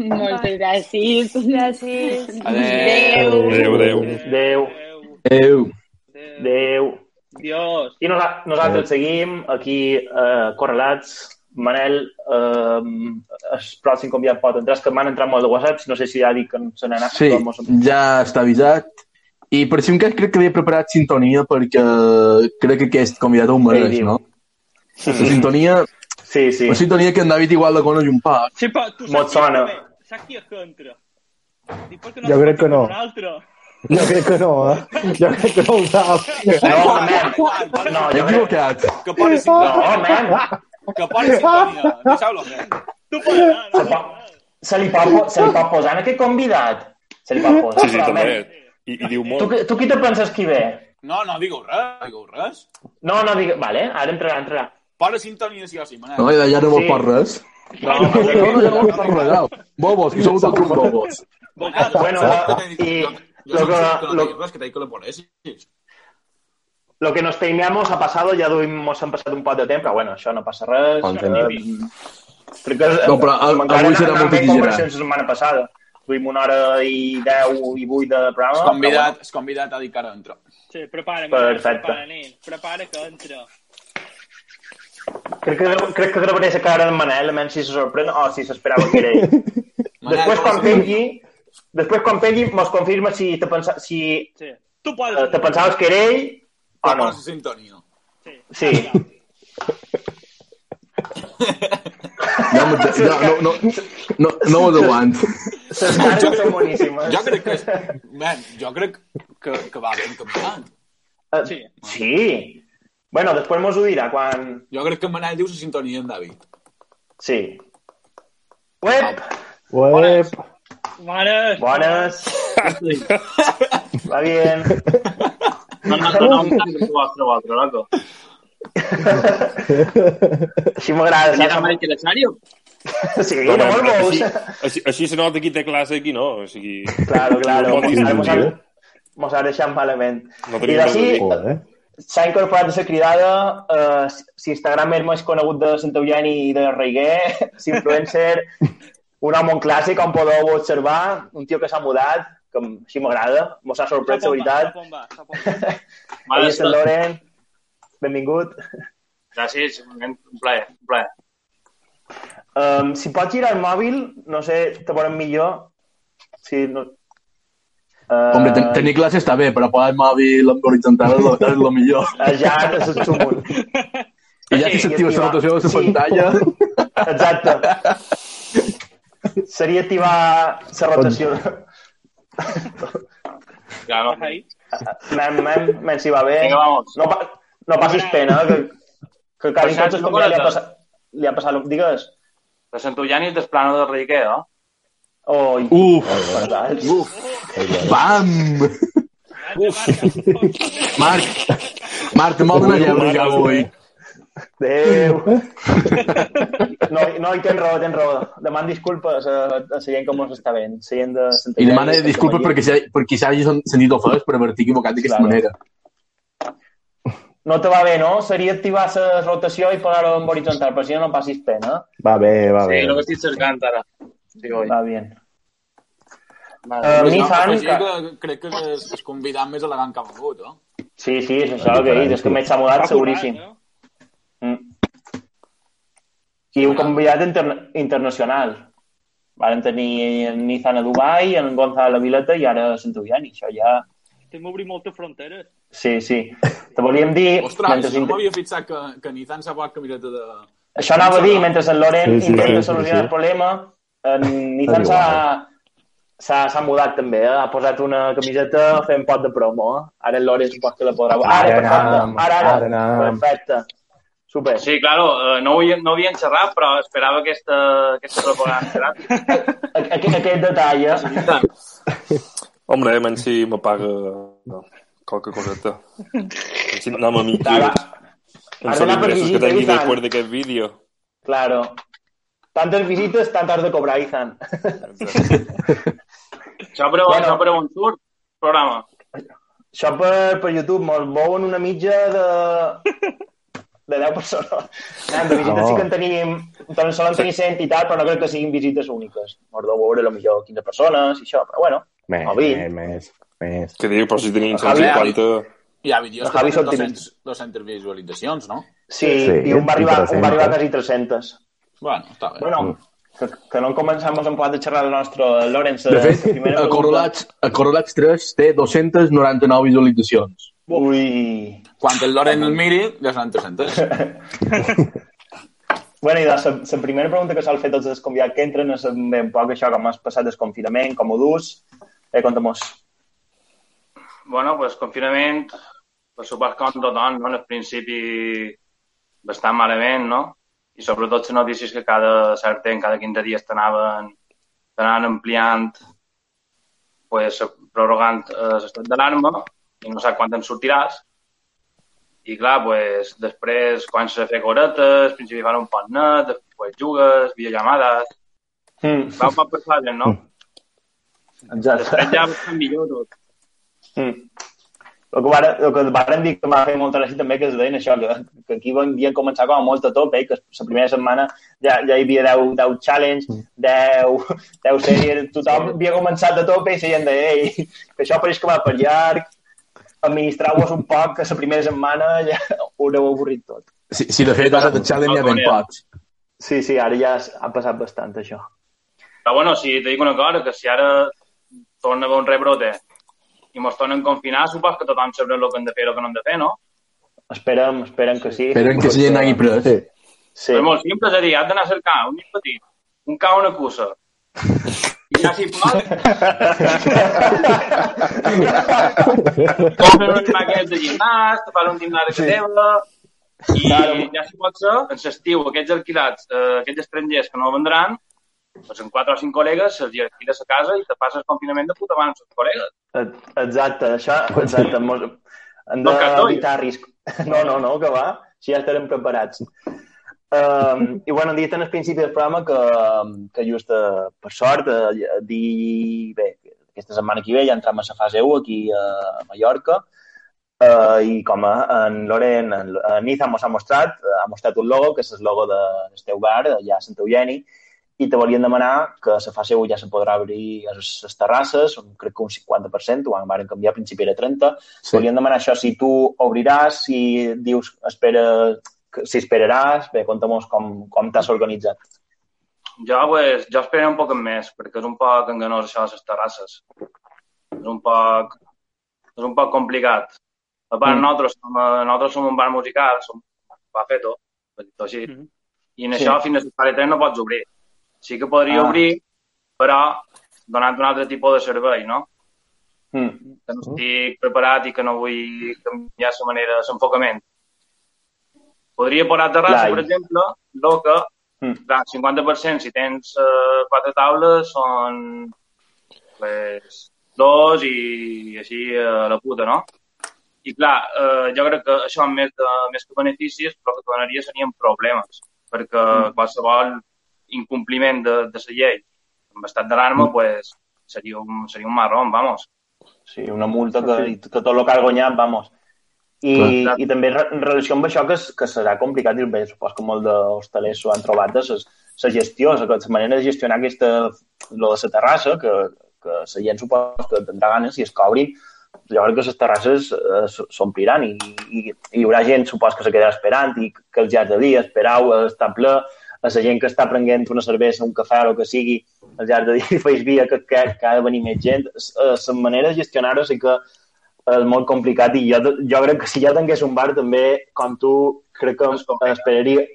Moltes gràcies. Gràcies. Adéu. Adéu, adéu. Adéu, Adéu. adéu. Dios. I nosa nosaltres seguim aquí eh, correlats. Manel, eh, el pròxim convidat pot entrar. És que m'han entrat molt de whatsapps. No sé si ja dic que se n'ha anat. Sí, però mos- ja està avisat. I per si un cas crec que havia preparat sintonia perquè crec que aquest convidat ho mereix, diu. no? La sintonia, Sí, sí. la sintonia que en David igual la coneix un poc. Sí, però tu saps qui sona. Saps qui és que entra? Dic, què Jo crec que no. fer Un altre? Jo crec que no, eh? Jo crec que no ho sap. No, man. No, jo crec... Que No, man. Que pone sintonia. Deixeu-lo fer. Tu pots anar, Se, no? pot, se, li pot, se li pot posar en aquest convidat? Se li pot posar. Sí, sí, també. I, i diu Tu, molt. qui- tu qui te penses qui ve? No, no digueu res, no digueu res. No, no, digue... Vale, ara entrarà, entrarà. Posa sintonia sí o sí, Manel. No, ja, no vol Sí. per res. No, No, no, no, no per res. au. Bobos, que sou tots uns bobos. Bueno, y lo que- lo- que te dic que lo pones. Lo que nos teníamos ha pasado, ya hemos han pasado un poc de temps, però bueno, això no passa res. Eh, crec que No, però a- encara avui serà molt conversions la setmana passada. Duim una hora i 10 i 8 de programa. El però convidat, el convidat ha dit que ara entra. Sí, prepara, Perfecte. prepara, nen. Prepara que entra. Crec que, crec que gravaré la cara d'en Manel, a menys si se sorprèn o si s'esperava que era ell. després, quan pengui, després, quan pengui, mos confirma si te, pensa, si, Sí. Tu podes... eh, te pensaves que era ell o no. la sintonia. Sí. No, no, no, no, no, no ho aguanto. Les cares són boníssimes. Jo crec que... Man, jo crec que, que va ben caminant. Eh, Sí. Sí. Bueno, després mos ho dirà quan... Jo crec que en Manel diu la sintonia en David. Sí. Web, Uep. Mare... bones. Va bien. No, no, no, no, no, otro, otro, loco. Així m'agrada. ¿Tenía saps? más interesario? Sí, No, no, no, molt però bous. així, així, així se nota qui té classe i qui no. O sigui, Claro, claro. No, Mos, no, mos, ha- mos ha deixat malament. No I tenim d'ací res a dir. Joder. s'ha incorporat a la cridada eh, si Instagram és més conegut de Sant Eugeni i de Reiguer, s'influencer, un home un clàssic, com podeu observar, un tio que s'ha mudat, que així m'agrada, mos ha sorprès, la veritat. Ahí és el Loren, benvingut. Gràcies, un plaer, un plaer. Um, si pots girar el mòbil, no sé, te veurem millor. Sí, no... Uh, Hombre, ten tenir classe està bé, però posar el mòbil en horitzontal és lo millor. Ja és el xumul. I ja si s'activa la rotació de la Sí. pantalla... Exacte. Seria activar la rotació. Claro. Ahí. Mem, mem, mem, si va bé. Vinga, vamos. No, pa no passis pena, que, que tots els cert, convidats li ha una passat... Li ha passat... Digues. De Sant'Eugeni del plano de Reiguer, no? Oi, Uf, verdad. uf, bam! Marc, Marc, te m'ha d'anar llebre ja avui. Adéu. No, no, i tens raó, tens raó. Deman disculpes a, a la gent que mos està veient. La gent de Santa I demana disculpes perquè, s'ha- perquè s'hagi sentit ofès per haver-t'hi equivocat d'aquesta Claro. manera. No te va bé, no? Seria activar la rotació i posar-ho en horitzontal, per si no, no passis pena. Va bé, va Sí, bé. lo que estic cercant ara. Sí, oi. Va bien. Vale. Eh, Però mi jo fan que... que... crec que és el convidat més elegant que ha vingut, eh? Sí, sí, és això el que he dit. És que m'he mudat seguríssim. Mm. I un convidat interna internacional. Varen tenir en Nizan a Dubai, en Gonzalo a Vileta i ara a Sant Eugeni. Això ja... Estem obrint moltes fronteres. Sí, sí. Te volíem dir... Ostres, mentre no m'havia fixat que, que Nizan s'ha posat camiseta de... Això anava a dir, mentre en Loren Sí, sí, intenta sí, sí, solucionar sí. el problema, en Nizan s'ha s'ha mudat també, eh? ha posat una camiseta fent pot de promo. Eh? Ara el Loren supos que la podrà... Ara ara, ara, ara anam. Perfecte. Super. Sí, claro, eh, no, ho, no havien xerrat, però esperava aquesta, aquesta propaganda. Aquest, aquest detall, eh? Hombre, menys si me paga no, qualque coseta. Si anem a mi. Ara- ara per ingressos que tingui després d'aquest vídeo. Claro. Tantes visites, tantes de cobrar, Izan. Això per, Bueno. això per on surt programa. Això per, per YouTube mos veuen una mitja de... de 10 persones. De visites No. sí que en tenim... Doncs solen tenir 100 i tal, però no crec que siguin visites úniques. Mos deu veure millor 15 persones i això, però bueno. Més, O vint. més, més. Què diu? Però si tenim Javi, 150... Hi ha vídeos que tenen són 200, 200 visualitzacions, no? Sí, Sí, i un va arribar, un va arribar a 300. quasi 300. Bueno, està bé. Bueno, que, que no començamos en plat de xerrar el nostre Lorenz. De fet, la primera a. Correlats, a Correlats 3 té 299 visualitzacions. Ui... Quan el Loren el miri, ja seran 300. Bueno, i la, primera pregunta que sol fer tots els convidats que entren és un poc això, com has passat el confinament, com ho dus. Eh, conta'm-nos. Bueno, pues confinament, per suport com tothom, no? En el principi bastant malament, no? I sobretot les notícies que cada cert temps, cada 15 dies t'anaven t'anaven ampliant pues, prorrogant eh, l'estat d'alarma i no saps quan te'n sortiràs. I clar, pues, després comences a fer coretes, principi fan un pot net, després jugues, videollamades... Mm. Va un poc per fàcil, no? Exacte. Després ja bastant millor tot. Mm. El que, varen, el que varen dir que m'ha fet molta gràcia també que es deien això, que, que aquí havien començat com a molt a tope, que la primera setmana ja, ja hi havia 10, 10 challenge, 10, 10 sèries, tothom havia començat a tope i seien de, ei, que això pareix que va per llarg, administrau-vos un poc, que la primera setmana ja ho haureu avorrit tot. Si, si de fet ara de xalen ja ben pocs. Sí, sí, ara ja ha passat bastant, això. Però bueno, si te dic una cosa, que si ara torna a haver un rebrote i mos tornen a confinar, supos que tothom sabrà el que hem de fer i el que no hem de fer, no? Esperem, esperem que sí. Esperen que se gent hagi pres. Sí. sí. És molt simple, és a dir, has d'anar a cercar un nen petit, un ca o una cussa. I ja s'hi pot, compren un maquet de gimnàs, te fan un gimnàs de teva, i ja s'hi pot ser, en l'estiu, aquests alquilats, eh, aquests estrangers que no vendran, doncs en quatre o cinc col·legues se'ls alquiles a casa i te passes confinament de puta mare amb els col·legues. Eh, Exacte, això, exacte. Mos- Hem d'evitar risc. No, no, no, que va, si ja estarem preparats. Um, I bueno, hem dit en el principi del programa que, que just eh, per sort, eh, dir, bé, aquesta setmana que ve ja entrem a la fase 1 aquí a Mallorca uh, i com a, en Loren, en, en Ethan mos ha mostrat, ha mostrat un logo, que és el logo de, del teu bar, allà a Sant Eugeni, i te volien demanar que a la fase 1 ja se podrà obrir les, les terrasses, un- crec que un 50%, ho van canviar, al principi era 30%. Sí. Volien demanar això, si tu obriràs, si dius, espera, si esperaràs, bé, conta'm com, com t'has organitzat. Jo, pues, jo espero un poc més, perquè és un poc enganós això de les terrasses. És un poc, és un poc complicat. A part, Mm. mm. nosaltres, som, eh, nosaltres som un bar musical, som va fer tot, així. Mhm. I en Sí. això, fins a les 3 no pots obrir. Sí que podria Ah. obrir, però donant un altre tipus de servei, no? Mm. Que no estic preparat i que no vull canviar la manera, l'enfocament. Podria posar terrassa, Clar, i- per exemple, el que Mm. Clar, 50% si tens uh, quatre taules són pues, dos i així a la puta, no? I clar, uh, jo crec que això més, de, més que beneficis el que donaria serien problemes, perquè Mm. qualsevol incompliment de, de la llei amb estat d'alarma Mm. pues, seria, un, seria un marrón, vamos. Sí, una multa que, que tot el que has guanyat, vamos. I, Clar. i també en relació amb això, que, que serà complicat, i bé, supos que molts d'hostalers s'ho han trobat, de la gestió, la, manera de gestionar aquesta, lo de la terrassa, que, que la gent supos que tindrà ganes, si es cobrin, jo crec que les terrasses eh, s'ompliran i, i, i hi haurà gent, supos, que se quedarà esperant i que els llarg de dia esperau a estar ple, a la gent que està prenent una cervesa, un cafè o que sigui, al llarg de dia feix via que, que, que ha de venir més gent. Eh, La manera de gestionar-ho sí que és molt complicat i jo, jo crec que si ja tingués un bar també, com tu, crec que esperaria,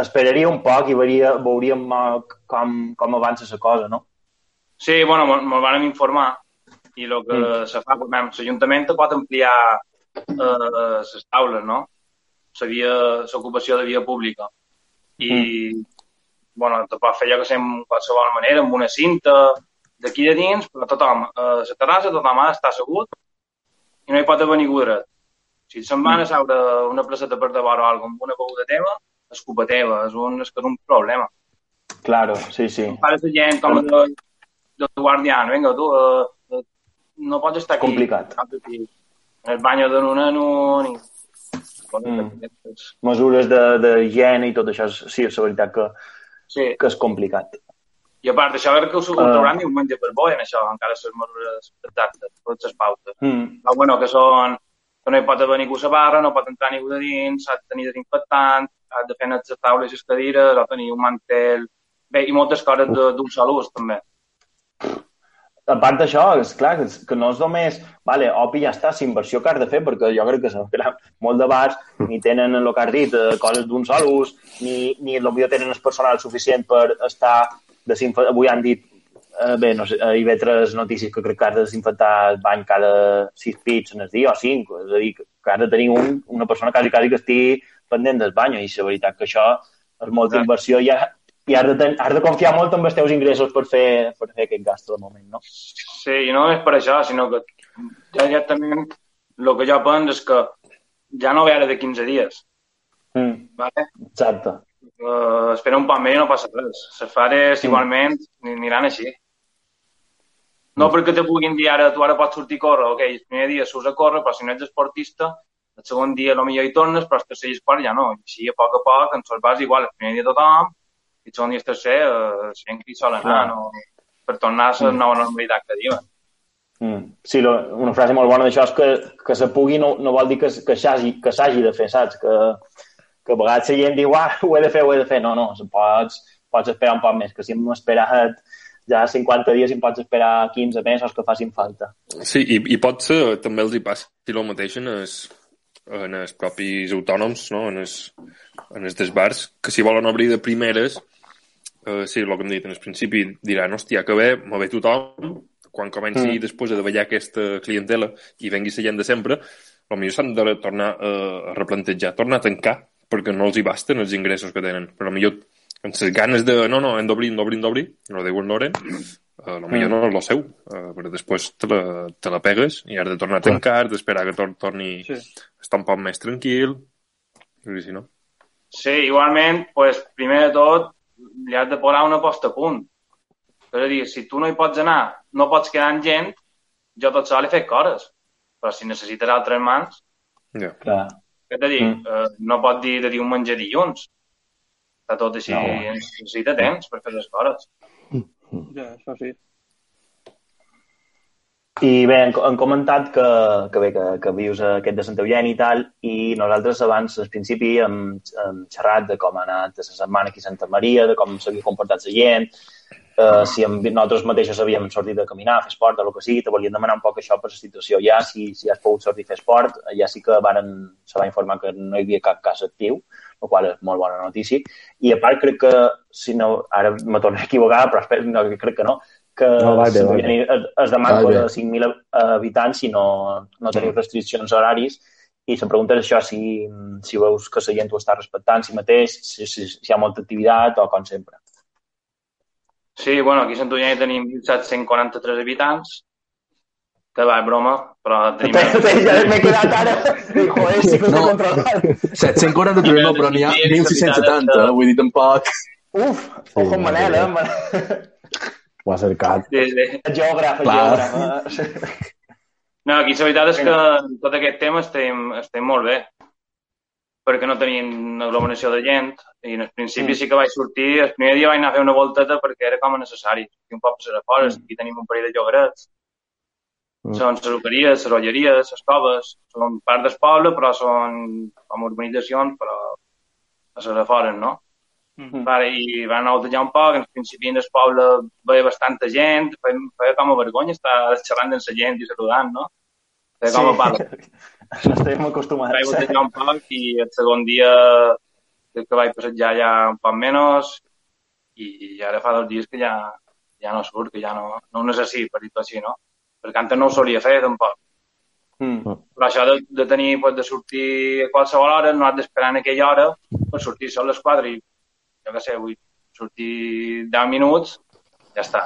esperaria un poc i veuria, veuríem eh, com, com avança la cosa, no? Sí, bueno, me van informar i el que Mm. se fa, l'Ajuntament pot ampliar eh, les taules, no? L'ocupació de via pública. I, bueno, te pot fer jo que sé, en qualsevol manera, amb una cinta d'aquí de dins, però tothom, a la terrassa tothom ha d'estar assegut i no hi pot haver ningú dret. Si se'n van a seure a una placeta per davant o alguna amb una beguda teva, és culpa teva, és un, és que és un problema. Claro, sí, sí. Pares de gent com de, de guardián, vinga, tu, uh, uh, no pots estar aquí. Complicat. En el baño de un en un... I... Mm. Mesures de, de higiene i tot això, sí, és la veritat que, Sí. que és complicat. I a part d'això, crec que ho Ah. uh... trauran diumenge per bo, en això, encara les mesures exactes, totes les pautes. Mm. Però, bueno, que són que no hi pot haver ningú a la barra, no pot entrar ningú de dins, s'ha de tenir desinfectant, ha de fer les taules i les cadires, ha de tenir un mantel... Bé, i moltes coses d'un sol ús, també. a part d'això, és clar, que, que no és només, vale, opi, ja està, la inversió que has de fer, perquè jo crec que s'ha molt de bars ni tenen el que has dit, eh, coses d'un sol ús, ni, ni potser tenen el personal suficient per estar desinfectant. Avui han dit, eh, bé, no sé, hi ve tres notícies que crec que has de desinfectar el bany cada sis pits en el dia o cinc, és a dir, que has de tenir un, una persona quasi, quasi que estigui pendent del bany, i la veritat que això és molta Exacte. inversió i, ha, i has, de ten, has de confiar molt en els teus ingressos per fer, per fer aquest gast de moment, no? Sí, i no és per això, sinó que ja directament el que jo penso és que ja no ve ara de 15 dies. Mm, Vale? exacte. Uh, espera un més i no passa res. Les fares Mm. igualment ni- aniran així. No perquè te puguin dir ara, tu ara pots sortir a córrer, ok, el primer dia surts a córrer, però si no ets esportista, el segon dia potser hi tornes, però el tercer quart ja no. I així a poc a poc ens el vas igual, el primer dia tothom, i el segon dia el tercer, eh, gent que hi sol anar, no? per tornar a la Mm. nova normalitat que diuen. Mm. Sí, lo, una frase molt bona d'això és que, que se pugui no, no vol dir que, que s'hagi de fer, saps? Que, que a vegades la gent diu, ah, ho he de fer, ho he de fer. No, no, pots, pots esperar un poc més, que si hem esperat ja 50 dies i em pots esperar 15 mesos que facin falta. Sí, i, i pot ser, també els hi passa el mateix en els, en els propis autònoms, no? en, els, en els desbars, que si volen obrir de primeres, eh, sí, el que hem dit, en el principi diran, hòstia, que bé, me ve tothom, quan comenci mm. després a davallar aquesta clientela i vengui la gent de sempre, potser s'han de tornar eh, a replantejar, tornar a tancar, perquè no els hi basten els ingressos que tenen. Però potser amb les ganes de, no, no, hem d'obrir, hem d'obrir, hem d'obrir, no diuen l'hora, eh, potser no és el seu, eh, però després te la, te la pegues i has de tornar a tancar, d'esperar que tor torni sí. a estar un poc més tranquil, i si no. Sí, igualment, pues, primer de tot, li has de posar una posta a punt. És a dir, si tu no hi pots anar, no pots quedar amb gent, jo tot sol he fet coses. Però si necessites altres mans... Ja. Clar. Què t'he dit? Mm. Uh, no pot dir de dir un menjar dilluns. Està tot així, No. necessita temps per fer les coses. Ja, això sí. I bé, han, han comentat que, que bé, que, que vius aquest de Santa Eugènia i tal, i nosaltres abans, al principi, hem, hem xerrat de com ha anat la setmana aquí a Santa Maria, de com s'havia comportat la gent, eh, si hem, nosaltres mateixos havíem sortit a caminar, a fer esport, o el que sigui, te volíem demanar un poc això per la situació. Ja, si, si has pogut sortir a fer esport, ja sí que varen, se va informar que no hi havia cap cas actiu, el qual és molt bona notícia. I a part crec que, si no, ara me torno a equivocar, però espero, no, crec que no, que No, va bé, va bé. es, es demana de 5.000 habitants si no, no teniu restriccions horaris i la pregunta és això, si, si veus que la gent ho està respectant, si mateix, si, si, si hi ha molta activitat o com sempre. Sí, bueno, aquí a Sant Ullany tenim 1.743 habitants, que va, broma, però tenim... ja m'he quedat ara. Dic, Joder, sí que ho No. controlat. 743 no, però n'hi ha 1.670, eh? vull dir, tampoc... Uf, ojo amb Manel, eh? Manel. Ho ha cercat. Sí, sí. Geògraf, geògraf. No, aquí la veritat és que en tot aquest tema estem, estem molt bé, perquè no tenim aglomeració de gent, i en el principi Mm. sí que vaig sortir, el primer dia vaig anar a fer una volteta perquè era com a necessari, i un poc per les afores, Mm. aquí tenim un parell de llogarets, Mm. són les olleries, les olleries, les coves, són part del poble, però són com urbanitzacions, però a les afores, no? Mhm. Vale, I van anar a voltejar un poc, en principi del poble veia bastanta gent, feia, feia com a vergonya estar xerrant amb la gent i saludant, no? Feia com a pal. No estem acostumats. vaig voltejar un poc i el segon dia crec que vaig passejar ja un poc menys i ara fa dos dies que ja, ja no surt, que ja no, no ho necessito, per dir-ho així, no? Perquè antes no ho solia fer, tampoc. Mm. Però això de, de tenir, pues, de sortir a qualsevol hora, no has d'esperar en aquella hora, per sortir sol a les 4 i, jo què sé, vull sortir 10 minuts, ja està.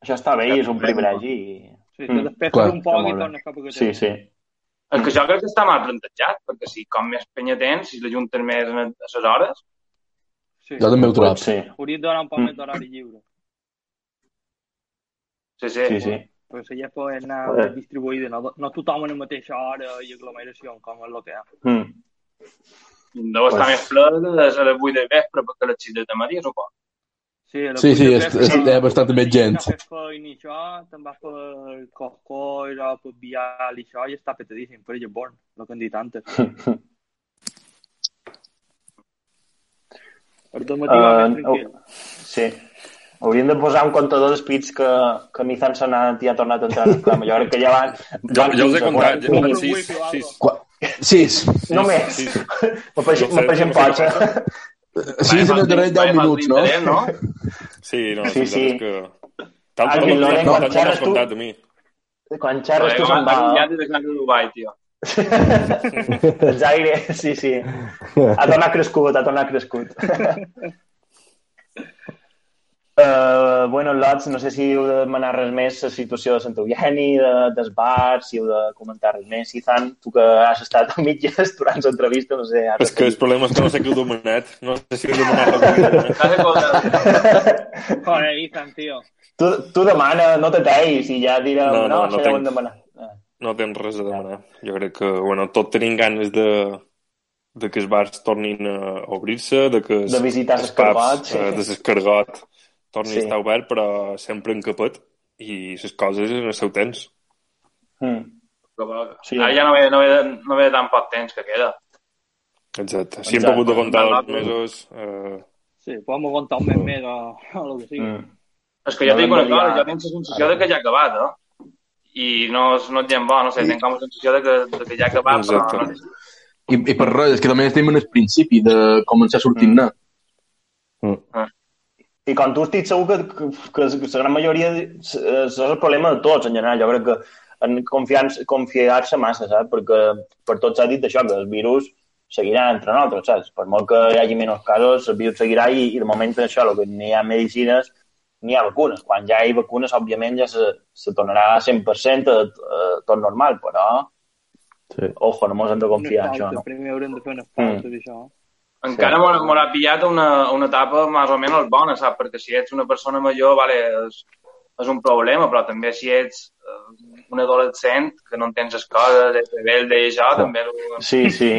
Això està bé i és un privilegi. Sí, Mm, te despeses clar, un poc i tornes cap a casa. Sí, sí. És que jo crec que està mal plantejat, perquè si com més penya tens, si l'ajuntes més a les hores, sí. Jo també ho trobo. Sí, Hauries de donar un poc Mm. més d'horari lliure. sí, sí. sí, sí. Perquè la gent pot anar Joder. distribuïda, no, no tothom a la mateixa hora i aglomeració, com és el que hi ha. Mm. Deu estar Pues- més ple a les, a les 8 del vespre perquè a les 6 de matí, de és- vespre, és- hi ha bastanta més gent. No fes feina i això, te'n vas per Coscoll o per Vial i això, i està petadíssim, per Lletborn, el que han dit antes. El del matí va Eh, més tranquil. Sí. Hauríem de posar un comptador d'espits que, que Nizan s'ha anat i ha tornat a entrar en programa. Jo crec que ja van... Jo, van jo els he 15, comptat, 40. ja van Sis. sis, sis. Qua... Sis. Només. pocs, què eh? Sis en els darrers 10 minuts, no? Interès, no? Sí, no, Sí, sí, sí. sí. és que... Tant Ah, com que no, Loren, no, quan xerres tu- contat a mi. Quan xerres tu se'n va... Ja t'he deixat de Dubai, tio. El Zaire, sí, sí. Ha tornat crescut, ha tornat crescut. Uh, bueno, Lots, no sé si heu de demanar res més la situació de Sant Eugeni, de, dels bars, si heu de comentar res més. Izan, tu que has estat a mitges durant l'entrevista, no sé... És que el problema és que no sé què heu demanat. No sé si heu demanat. Joder, Ethan, tio. tu, tu demana, no te teis i ja direu, No, no, no, no, no ho hem demanat. Ah. No tens res a demanar. Jo crec que, bueno, tot tenim ganes de, de que els bars tornin a obrir-se, de que els, De visitar els l'escargot, sí. eh, de l'escargot torni Sí. a estar obert, però sempre en capet i les coses en el seu temps. Mm. Però, Sí. Ara ja no ve, no, ve, no ve tan poc temps que queda. Exacte. Si hem Exacte. pogut aguantar Exacte. dos mesos... Eh... Sí, podem aguantar un mes més o, o el que sigui. Mm. És que jo No tinc una hem cosa, jo tinc la sensació de que ja ha acabat, eh? I no, és- no et bo, no sé, tinc com la sensació de que, de que ja ha acabat, però Exacte. no, I, I per res, és que també estem en el principi de començar a sortir-ne. I com tu estic segur que, que, que, que la gran majoria és és el problema de tots en general. Jo crec que en confiar-se confiar massa, saps? Perquè per tots s'ha dit això, que el virus seguirà entre nosaltres, saps? Per molt que hi hagi menys casos, el virus seguirà i, i de moment això, el que ni hi ha medicines ni hi ha vacunes. Quan ja hi ha vacunes, òbviament, ja se, se tornarà a 100% a, a tot normal, però Sí. ojo, no mos hem de confiar això, no? primer haurem de fer unes pautes i això. Encara sí. m'haurà pillat una, una etapa més o menys bona, saps? Perquè si ets una persona major, vale, és, és un problema, però també si ets eh, un adolescent que no entens les coses, ets rebelde i això, també... ho- Sí, sí.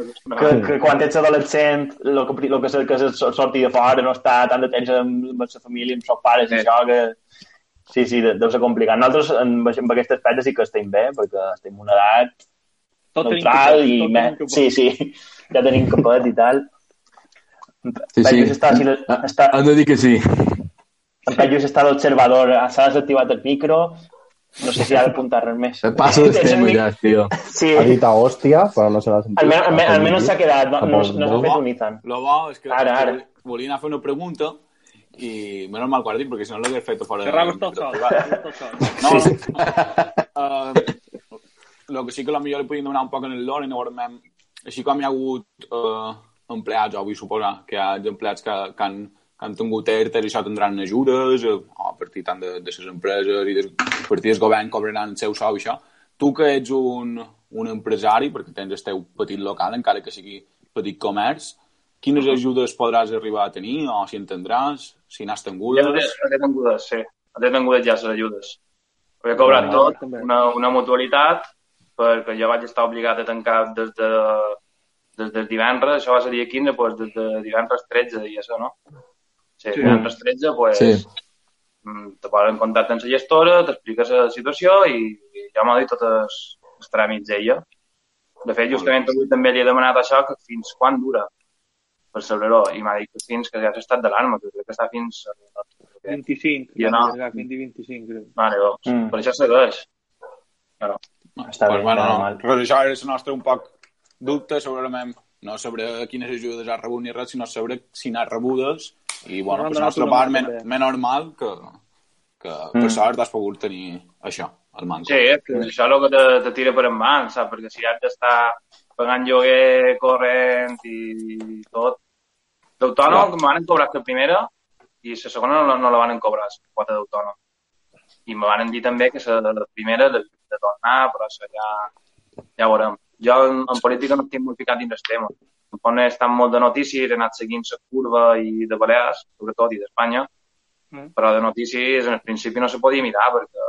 que, que quan ets adolescent, el que, el que, que sortir de fora no està tant de temps amb, amb la família, amb els pares i Sí. això, que... Sí, sí, de- deu ser complicat. Nosaltres, en, en aquest aspecte, sí que estem bé, perquè estem en una edat Tot neutral i... tot Me... Sí, sí, ja tenim capot i tal. Sí, sí. Està, si Ah, està, Han de dir que sí. en Penyus està d'observador, s'ha desactivat el micro, no sé si ha d'apuntar res més. Passo tema mic- ja, tio. Sí, Ha dit a hòstia, però no se l'ha sentit. almenys, almenys, almenys s'ha quedat, no, no, no s'ha Tampoc. fet un Ethan. Lo bo és que, Ara, ara. que volia anar a fer una pregunta i menys mal que ho has dit, perquè si no l'hagués fet a fora... Ferran està al sol. està al sol. No, sí. el que sí que potser li podíem demanar un poc en el lore, no veurem, així com hi ha hagut uh, empleats, o vull suposar que hi ha empleats que, que, han, que han tingut ERTE i això tindran ajudes, eh, a partir tant de, de les empreses i de, a partir del govern cobraran el seu sou i això. Tu que ets un, un empresari, perquè tens el teu petit local, encara que sigui petit comerç, quines ajudes podràs arribar a tenir, o si en tindràs, si n'has Ja tingudes... he tingudes, sí. He tingudes ja les ajudes. He cobrat Ah, tot, una, una mutualitat, perquè jo vaig estar obligat a tancar des de, des del divendres, això va ser dia 15, doncs des de divendres 13 i això, no? Sí, divendres 13, doncs, Sí. mm, te posen en contacte amb la gestora, t'expliques la situació i, i ja m'ha dit tots els, els tràmits d'ella. De fet, justament avui també li he demanat això, que fins quan dura per saber-ho, i m'ha dit que fins que ja s'ha estat d'alarma, que crec que està fins... a- 25. Jo no. 20 i 25, crec. Mare, doncs, Mm. per això segueix. Claro. Està pues, bé, bueno, no. normal. Però això és el nostre un poc dubte, segurament, no sobre quines ajudes ha rebut ni res, sinó sobre si n'ha rebudes. I, bueno, han la nostra donat una part, men, més normal que, que Mm. per sort has pogut tenir això, el manco. Sí, és que això és el que te, te tira per en mans, saps? Perquè si has d'estar pagant lloguer, corrent i tot. D'autònom, me van cobrar la primera i la segona no, no la van cobrar, la quota d'autònom. I me van dir també que la, la primera de, de tornar, però això ja, ja ho veurem. Jo en, en política no estic molt ficat dins el tema. Em pone estan molt de notícies, he anat seguint la curva i de Balears, sobretot, i d'Espanya, Mm. però de notícies en el principi no se podia mirar perquè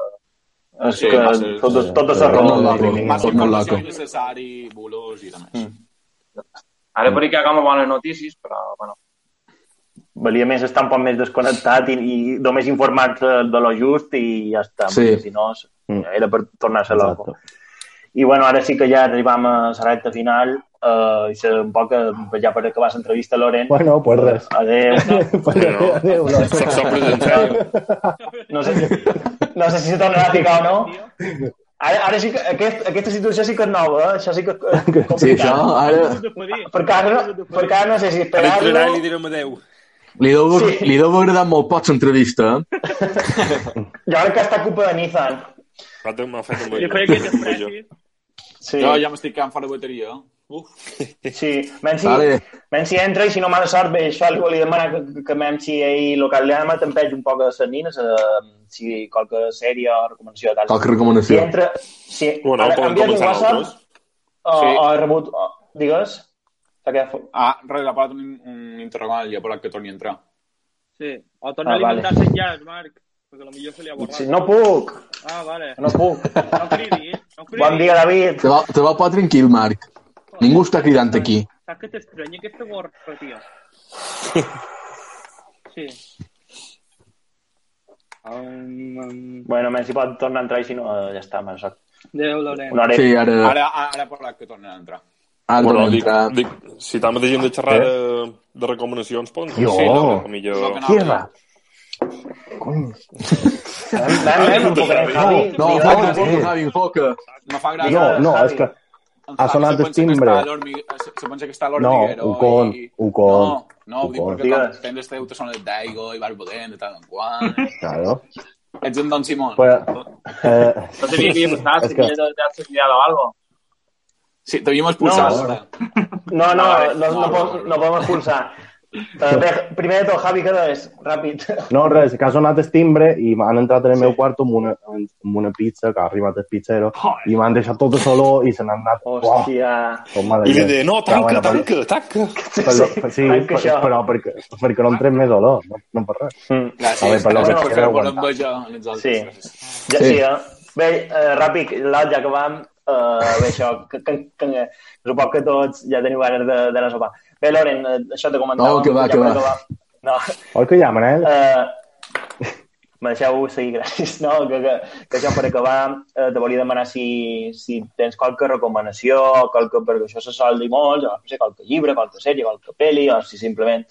És Sí, que ser- tot, tot és Sí, error. molt de loco. Massa informació innecessari, bulos i de més. Mm. Ara per que com bones notícies, però, bueno, Valia més estar un poc més desconnectat i, i només informar-te de lo just i ja està. Sí. Si no, Mm. era per tornar-se loco. Exacte. I bueno, ara sí que ja arribam a la recta final eh, i ser un poc eh, ja per acabar l'entrevista, Loren. Bueno, pues res. Adéu. Pues adéu, adéu, no. No sé, no sé si se tornarà a ficar o no. Ara, ara sí que aquest, aquesta situació sí que és nova, eh? això sí que és complicat. Sí, això, ara Perquè ara, perquè ara no sé si Ara entrarà i li esperar-lo... direm adeu. Li deu, Sí. li deu haver agradat molt poc l'entrevista, eh? Jo crec que està culpa de Nissan. Fet- m'ha fet un I aquests precis. Sí, Jo ja m'estic quedant fora de bateria. Uf. sí. Menys si, Vale. menys si entra i si no mala sort, bé, això li volia demanar que, que menys si ahir local llama tempeix un poc a les nines, eh, si qualque sèrie o recomanació tal. Qualque Si recomanació. entra... Si, Bueno, ara, enviat un WhatsApp o, Sí. o rebut... O, digues? S'ha quedat... fo- Ah, res, ha parat un, un interrogant i ha parat que torni a entrar. Sí. O torna Ah, a vale. alimentar-se ja, Marc. Perquè potser se li ha borrat. Sí, no puc, Ah, vale. no puc. No cridi, eh? No cridi. Bon dia, David. Te va, te va pas tranquil, Marc. Ningú està cridant aquí. Saps que t'estranya aquesta gorra, tio? Sí. Um, um, Bueno, menys si pot tornar a entrar i si no, ja està, mala sort. Adéu, Lorenz. Una hora... Sí, ara... Ara, ara parlat que tornen a entrar. Ara Bueno, dic, dic, si tant mateix hem de xerrar Eh? de, de recomanacions, poden Jo. sí, no? Millor... No, que no. Qui és? Cony. Ven, un poc, Javi. No, Javi. No fa gràcia. No, no, Javi. és que ha sonat el timbre. se- pensa que està a No, l'hormiguero. un con, i- un con. No, no, ho dic con. perquè quan tens el teu te sona el d'aigo i vas podent de tant en quant. Claro. Ets en Don Simón. Pues, eh, No havia passat, és si que, havia d'haver-se cridat o algo. Sí, expulsat. No. ara. No, no, Vale. no, no, podem, no podem expulsar. Uh, bé, primer de tot, Javi, què és? Ràpid. no, res, que ha sonat el timbre i m'han entrat en el meu quarto amb una, amb una pizza, que ha arribat el pizzero, i m'han deixat tot solo i se n'han anat. Hòstia. m'ha I li deia, no, Però, tanca, bueno, tanca, tanca. Per, per, sí, tanca per, però perquè, perquè no entrem més olor, no, no per res. Mm. Gràcies. A veure, per lo que queda aguantar. les altres. Sí. Ja, Sí. sí, eh? Bé, eh, ràpid, l'alt, ja que vam, eh, bé, això, que, que, que, suposo que tots ja teniu ganes de, d'anar a sopar. Bé, Loren, eh, això t'he comentat. No, que va, que va. No, Oi que ja, Manel? eh, me deixeu seguir, gràcies. No, que, que, que això per acabar, eh, te volia demanar si, si tens qualque recomanació, qualque, perquè això se sol dir molt, o no sé, qualque llibre, qualque sèrie, qualque pel·li, o si simplement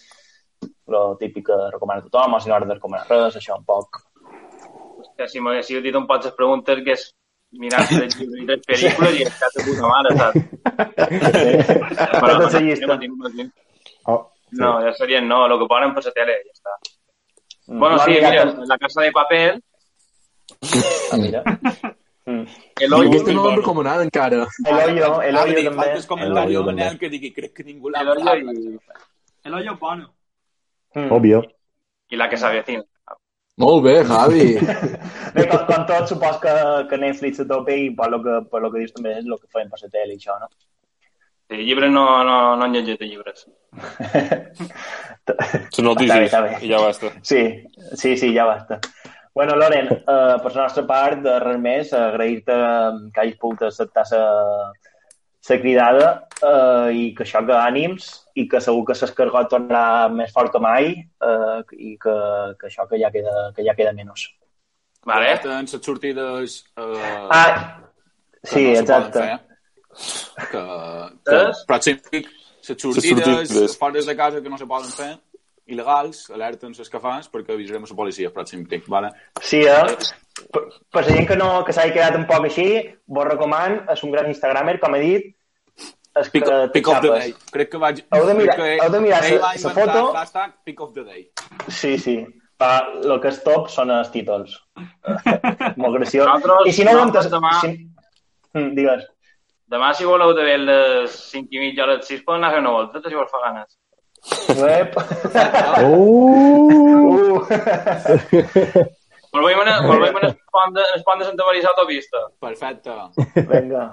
lo típic que recomana tothom, o si no has de recomanar res, això un poc. Que si m'haguéssiu dit un poc les preguntes que és mirar tres llibres i tres pel·lícules i estar de puta mare, saps? Tota la llista. Oh, No, ja serien no, el que ponen per la tele, ja està. Mm. Bueno, sí, ja mira, que- La Casa de Papel, Ah, mira. Mm. El I Hoyo, aquesta no l'hem recomanat encara. El hoyo, el Ara hoyo dic, també. faltes comentari El de hoyo Manel també. que digui, crec que ningú l'ha El hoyo parlat. i, El hoyo es bueno. Mm. Òbvio. i la que s'avecina. Molt bé, Javi. Bé, com, com tot, supos que, que Netflix se tope i per lo que, per lo que dius també és el que feien per la tele i això, no? Sí, llibres no, no, no han llegit de llibres. Són notícies, i ja basta. Sí, sí, sí, ja basta. Bueno, Loren, eh, per la nostra part, de res més, agrair-te que hagis pogut acceptar la la cridada eh, i que això, que ànims i que segur que l'escargot tornarà més fort que mai eh, i que, que això que ja queda, que ja queda menys. Vale? Tens les sortides... Eh, Ah, que sí, no exacte. poden fer. Que, que Eh? pic, les sortides, sortides. les fores de casa que no se poden fer, il·legals, alerten les que fas perquè avisarem a la policia pròxim pic, vale? Sí, eh? Per, per la gent que, no, que s'hagi quedat un poc així, vos recoman, és un gran instagramer, com he dit, és que Pick, té pick of the day. Crec que vaig... Heu de mirar- que heu de mirar inventar foto. Hashtag pick of the day. Sí, sí. Pa, el que és top són els títols. Molt graciós. Nosaltres- I si no ho nosaltres entes... demà- Si... Mm, digues. Demà, si voleu de ver les 5 i mitja a les 6, poden anar a fer una volta, si vos fa ganes. Uep. Uh! Uh. Volvem a volvem a pont de Santa Marisa autopista. Perfecte. Vinga.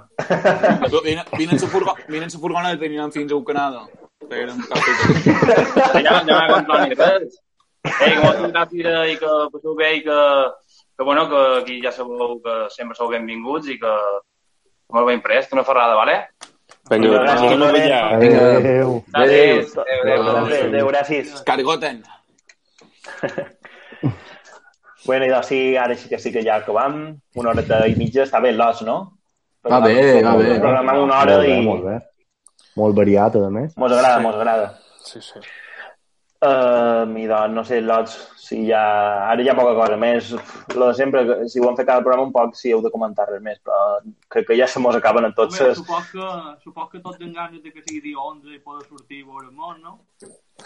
Vine, vine en la furgo, vine en la furgoneta i anirem fins a. Pegarem cafè. Ja, ja m'ha contat ni res. Ei, que moltes gràcies i que passeu bé i que, que, bueno, que aquí ja sabeu que sempre sou benvinguts i que molt ben prest, una ferrada, vale? Vinga, gràcies, gràcies, Loren. ja. Adéu. Gràcies. Adéu, Adéu, adéu. adéu, gràcies. Cargoten. Bueno, i doncs sí, ara sí que sí que ja acabam. Una horeta i mitja, està bé l'os, no? Va bé, va bé. Programant una hora Molt bé, i molt bé. Molt variat, a més. mos agrada, mos agrada. Sí, sí. Uh, I doncs, no sé, lots, si ja... Ara hi ha poca cosa més. Lo de sempre, si ho hem fet cada programa un poc, si heu de comentar res més, però crec que ja se mos acaben en tots Home, ses... supos que, supos que tots tenen ganes de que sigui dia 11 i poder sortir i veure el món, no?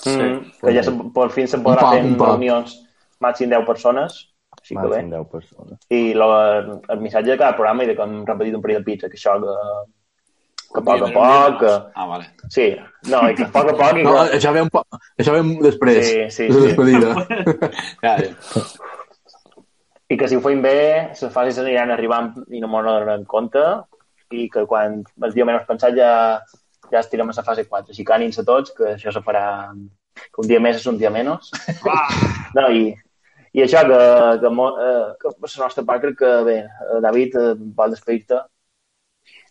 Mm, que ja se, per fi se podrà fer reunions màxim 10 persones, així que bé. Màxim 10 persones. I lo, el missatge de cada programa i de que hem repetit un parell de pizza, que això que, que a poc a poc, que... Ah, vale. Sí, no, i que a poc a poc i No, que... això ve, un po... això ve després. Sí, sí, de sí. despedida. Ja, ja. I que si ho feim bé, les fases aniran arribant i no m'ho donaran compte i que quan el dia menys pensat ja, ja estirem a la fase 4. Així que ànims a tots, que això se farà... Que un dia més és un dia menys. no, i, i això, que, que, mo- eh, que per la nostra part crec que bé, eh, David, eh, vol despedir-te.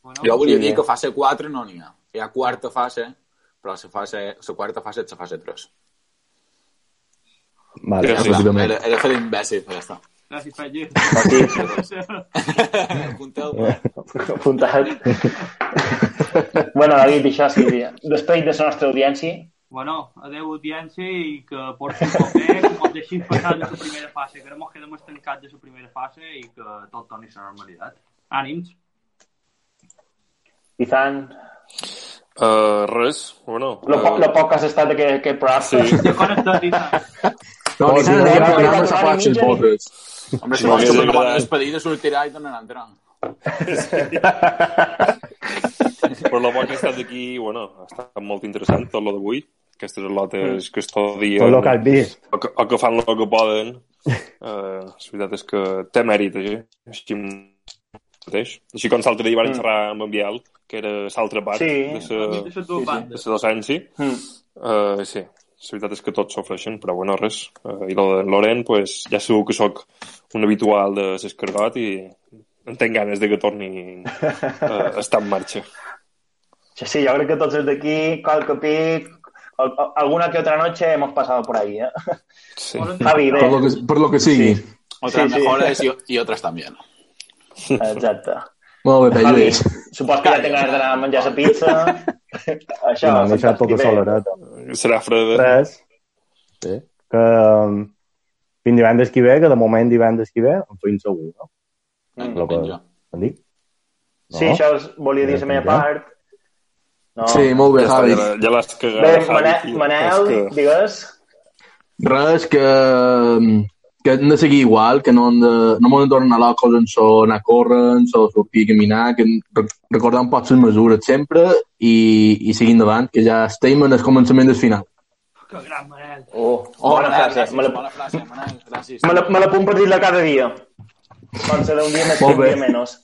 Bueno, Jo volia Sí. dir que fase 4 no n'hi ha. Hi ha quarta fase, però la, fase, la quarta fase és la fase 3. Vale, Gràcies. Era, era fer l'imbècil, però ja està. Gràcies, Peggy. Apunteu. Apuntat. bueno, David, això sí. Després de la nostra audiència, Bueno, adeu audiència i que porti un cop bé, que mos deixin passar de la primera fase, que ara mos quedem estancats de la primera fase i que tot torni a la normalitat. Ànims. Izan, Uh, res, bueno... lo, po- eh, lo poc que has estat aquest, aquest programa. Sí. Jo connectat, Izan. No. Hombre, si vols sí, fer sí, una bona sí. despedida, sortirà i tornarà a entrar. Però la boca ha estat aquí, bueno, ha estat molt interessant tot lo d'avui. Aquestes lotes que estudien... Tot el que has vist. O que, o que fan el que poden. Uh, la veritat és que té mèrit, així. Així mateix. Així com l'altre dia van xerrar amb en Biel, que era l'altra part Sí. de la dues bandes. de la docència. Mm. Uh, sí, la veritat és que tots s'ofreixen, però bueno, res. Uh, I lo de Loren, pues, ja segur que sóc un habitual de l'escargot i en tenc ganes de que torni uh, a estar en marxa. Sí, sí, yo creo que todos desde aquí, Calcapic, al- al- alguna que otra noche hemos pasado por ahí, ¿eh? Sí. Javi, Per lo que, per lo que sigui. Sí. Otras Sí, sí. mejores y, y otras también. Exacte. Molt bé, Javi, Lluís. supos que ja tinc ganes d'anar a menjar la pizza. Això, deixat fantàstic, tota bé. solereta. Serà freda. Res. Sí. Que um, fins divendres que ve, que de moment divendres que ve, em feim segur, no? Mm. Lo que em dic? Sí, això us volia dir la meva part. No. Sí, molt bé, Javi. ja, l'has cagat, Bé, Javi, Manel. Manel digues. Res, que, que hem de seguir igual, que no hem de, no hem de tornar locos en so anar a córrer, en so sortir a caminar, que re- recordar un poc les mesures sempre i, i seguir endavant, que ja estem en el començament del final. Que gran, Manel. Oh, Oh, bona Manel, frase. Me la, bona frase, Manel, gràcies. me la, me la puc per dir-la cada dia. Quan serà un dia més que un dia menys.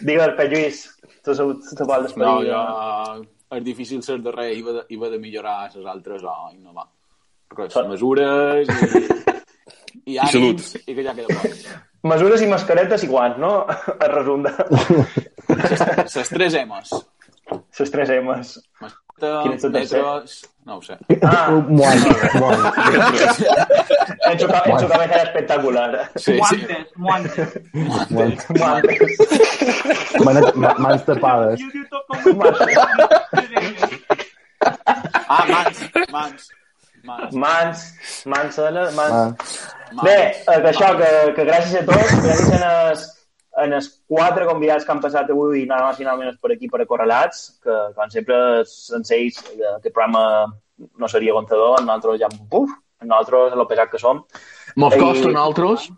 Digues, Pep Lluís, tu se, se vol No, despedir. jo, és difícil ser darrer i va de, i va de millorar les altres o innovar. Res, Sort. mesures i, i, ànims, salut. I que ja queda poc. Mesures i mascaretes i guants, no? A resum de Les tres M's. les tres és Mascareta, metros... No ho sé. Ah, Molt, molt. he hecho, he hecho cabeza espectacular. Sí, sí. Guantes, guantes. Guantes. Mans, ma- mans tapades. Ah, mans, mans. Mans. Mans, mans, mans, mans. Bé, eh, que això, que, que gràcies a tots, gràcies a els, en els quatre convidats que han passat avui, nada más i nada menos per aquí, per Acorralats, que, com sempre, sense ells, eh, aquest programa no seria contador, nosaltres ja, buf, nosaltres, el pesat que som. Mos I- costa a nosaltres?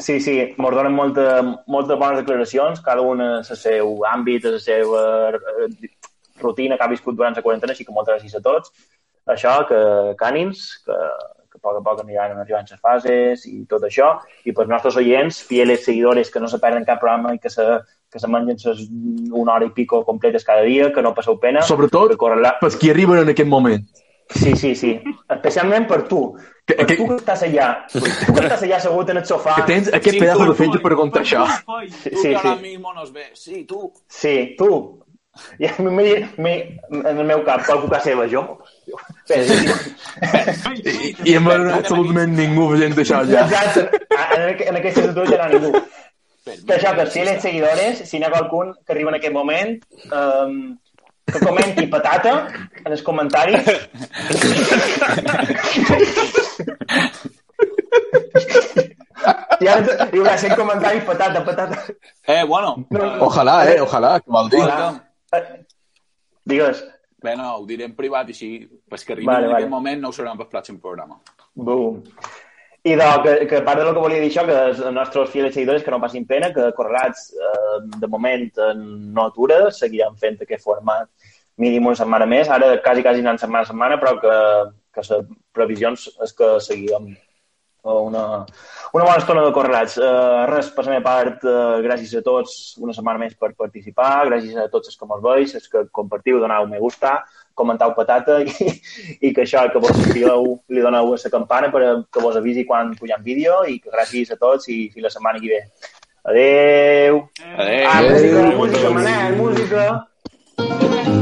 Sí, sí, ens donen molta, moltes bones declaracions, cada una a el seu àmbit, a la seva eh, rutina que ha viscut durant la quarantena, així que moltes gràcies a tots. Això, que, que ànims, que, que a poc a poc aniran arribant les fases i tot això. I pels nostres oients, fieles seguidores que no se perden cap programa i que se, que se mengen ses una hora i pico completes cada dia, que no passeu pena. Sobretot la... pels qui arriben en aquest moment. Sí, sí, sí. Especialment per tu. Que- Per que- tu que estàs allà. Tu que estàs allà assegut en el sofà. Que tens aquest Sí, pedazo tu, de fetge per contar això. Sí, Tú sí, que ahora sí. mismo nos ves. Sí, tú. Sí, tu. I a mi, mi, en el meu cap, qualcú que seva, jo. Bé, sí, I, i en veure absolutament ningú veient això ja. Exacte. En, en aquesta situació ja no hi ha ningú. Que això, que si les seguidores, si n'hi ha qualcun que arriba en aquest moment, um, que comenti patata en els comentaris. I ara hi haurà 100 comentaris patata, patata. Eh, bueno. Ojalà, eh? Ojalà, que vol dir. Hola. Digues. Bé, no, ho diré en privat i així, pues que arribi Vale, en vale. aquest moment no ho seran per pròxim programa. Boom. I de, que, que part del que volia dir això, que els nostres fidels seguidors que no passin pena, que Correlats eh, de moment eh, no atura, seguirem fent aquest format mínim una setmana més, ara quasi, quasi anant setmana a setmana, però que, que les previsions és que seguirem una, una bona estona de correlats. Uh, res, per la meva part, uh, gràcies a tots una setmana més per participar, gràcies a tots els que mos veus, els que compartiu, donau me gusta, comentau patata i, i que això, que vos subscriveu, li doneu a la campana per a que vos avisi quan pugem vídeo i que gràcies a tots i fins la setmana que ve. Adeu! Adéu. Ah, música, música, Manel, música!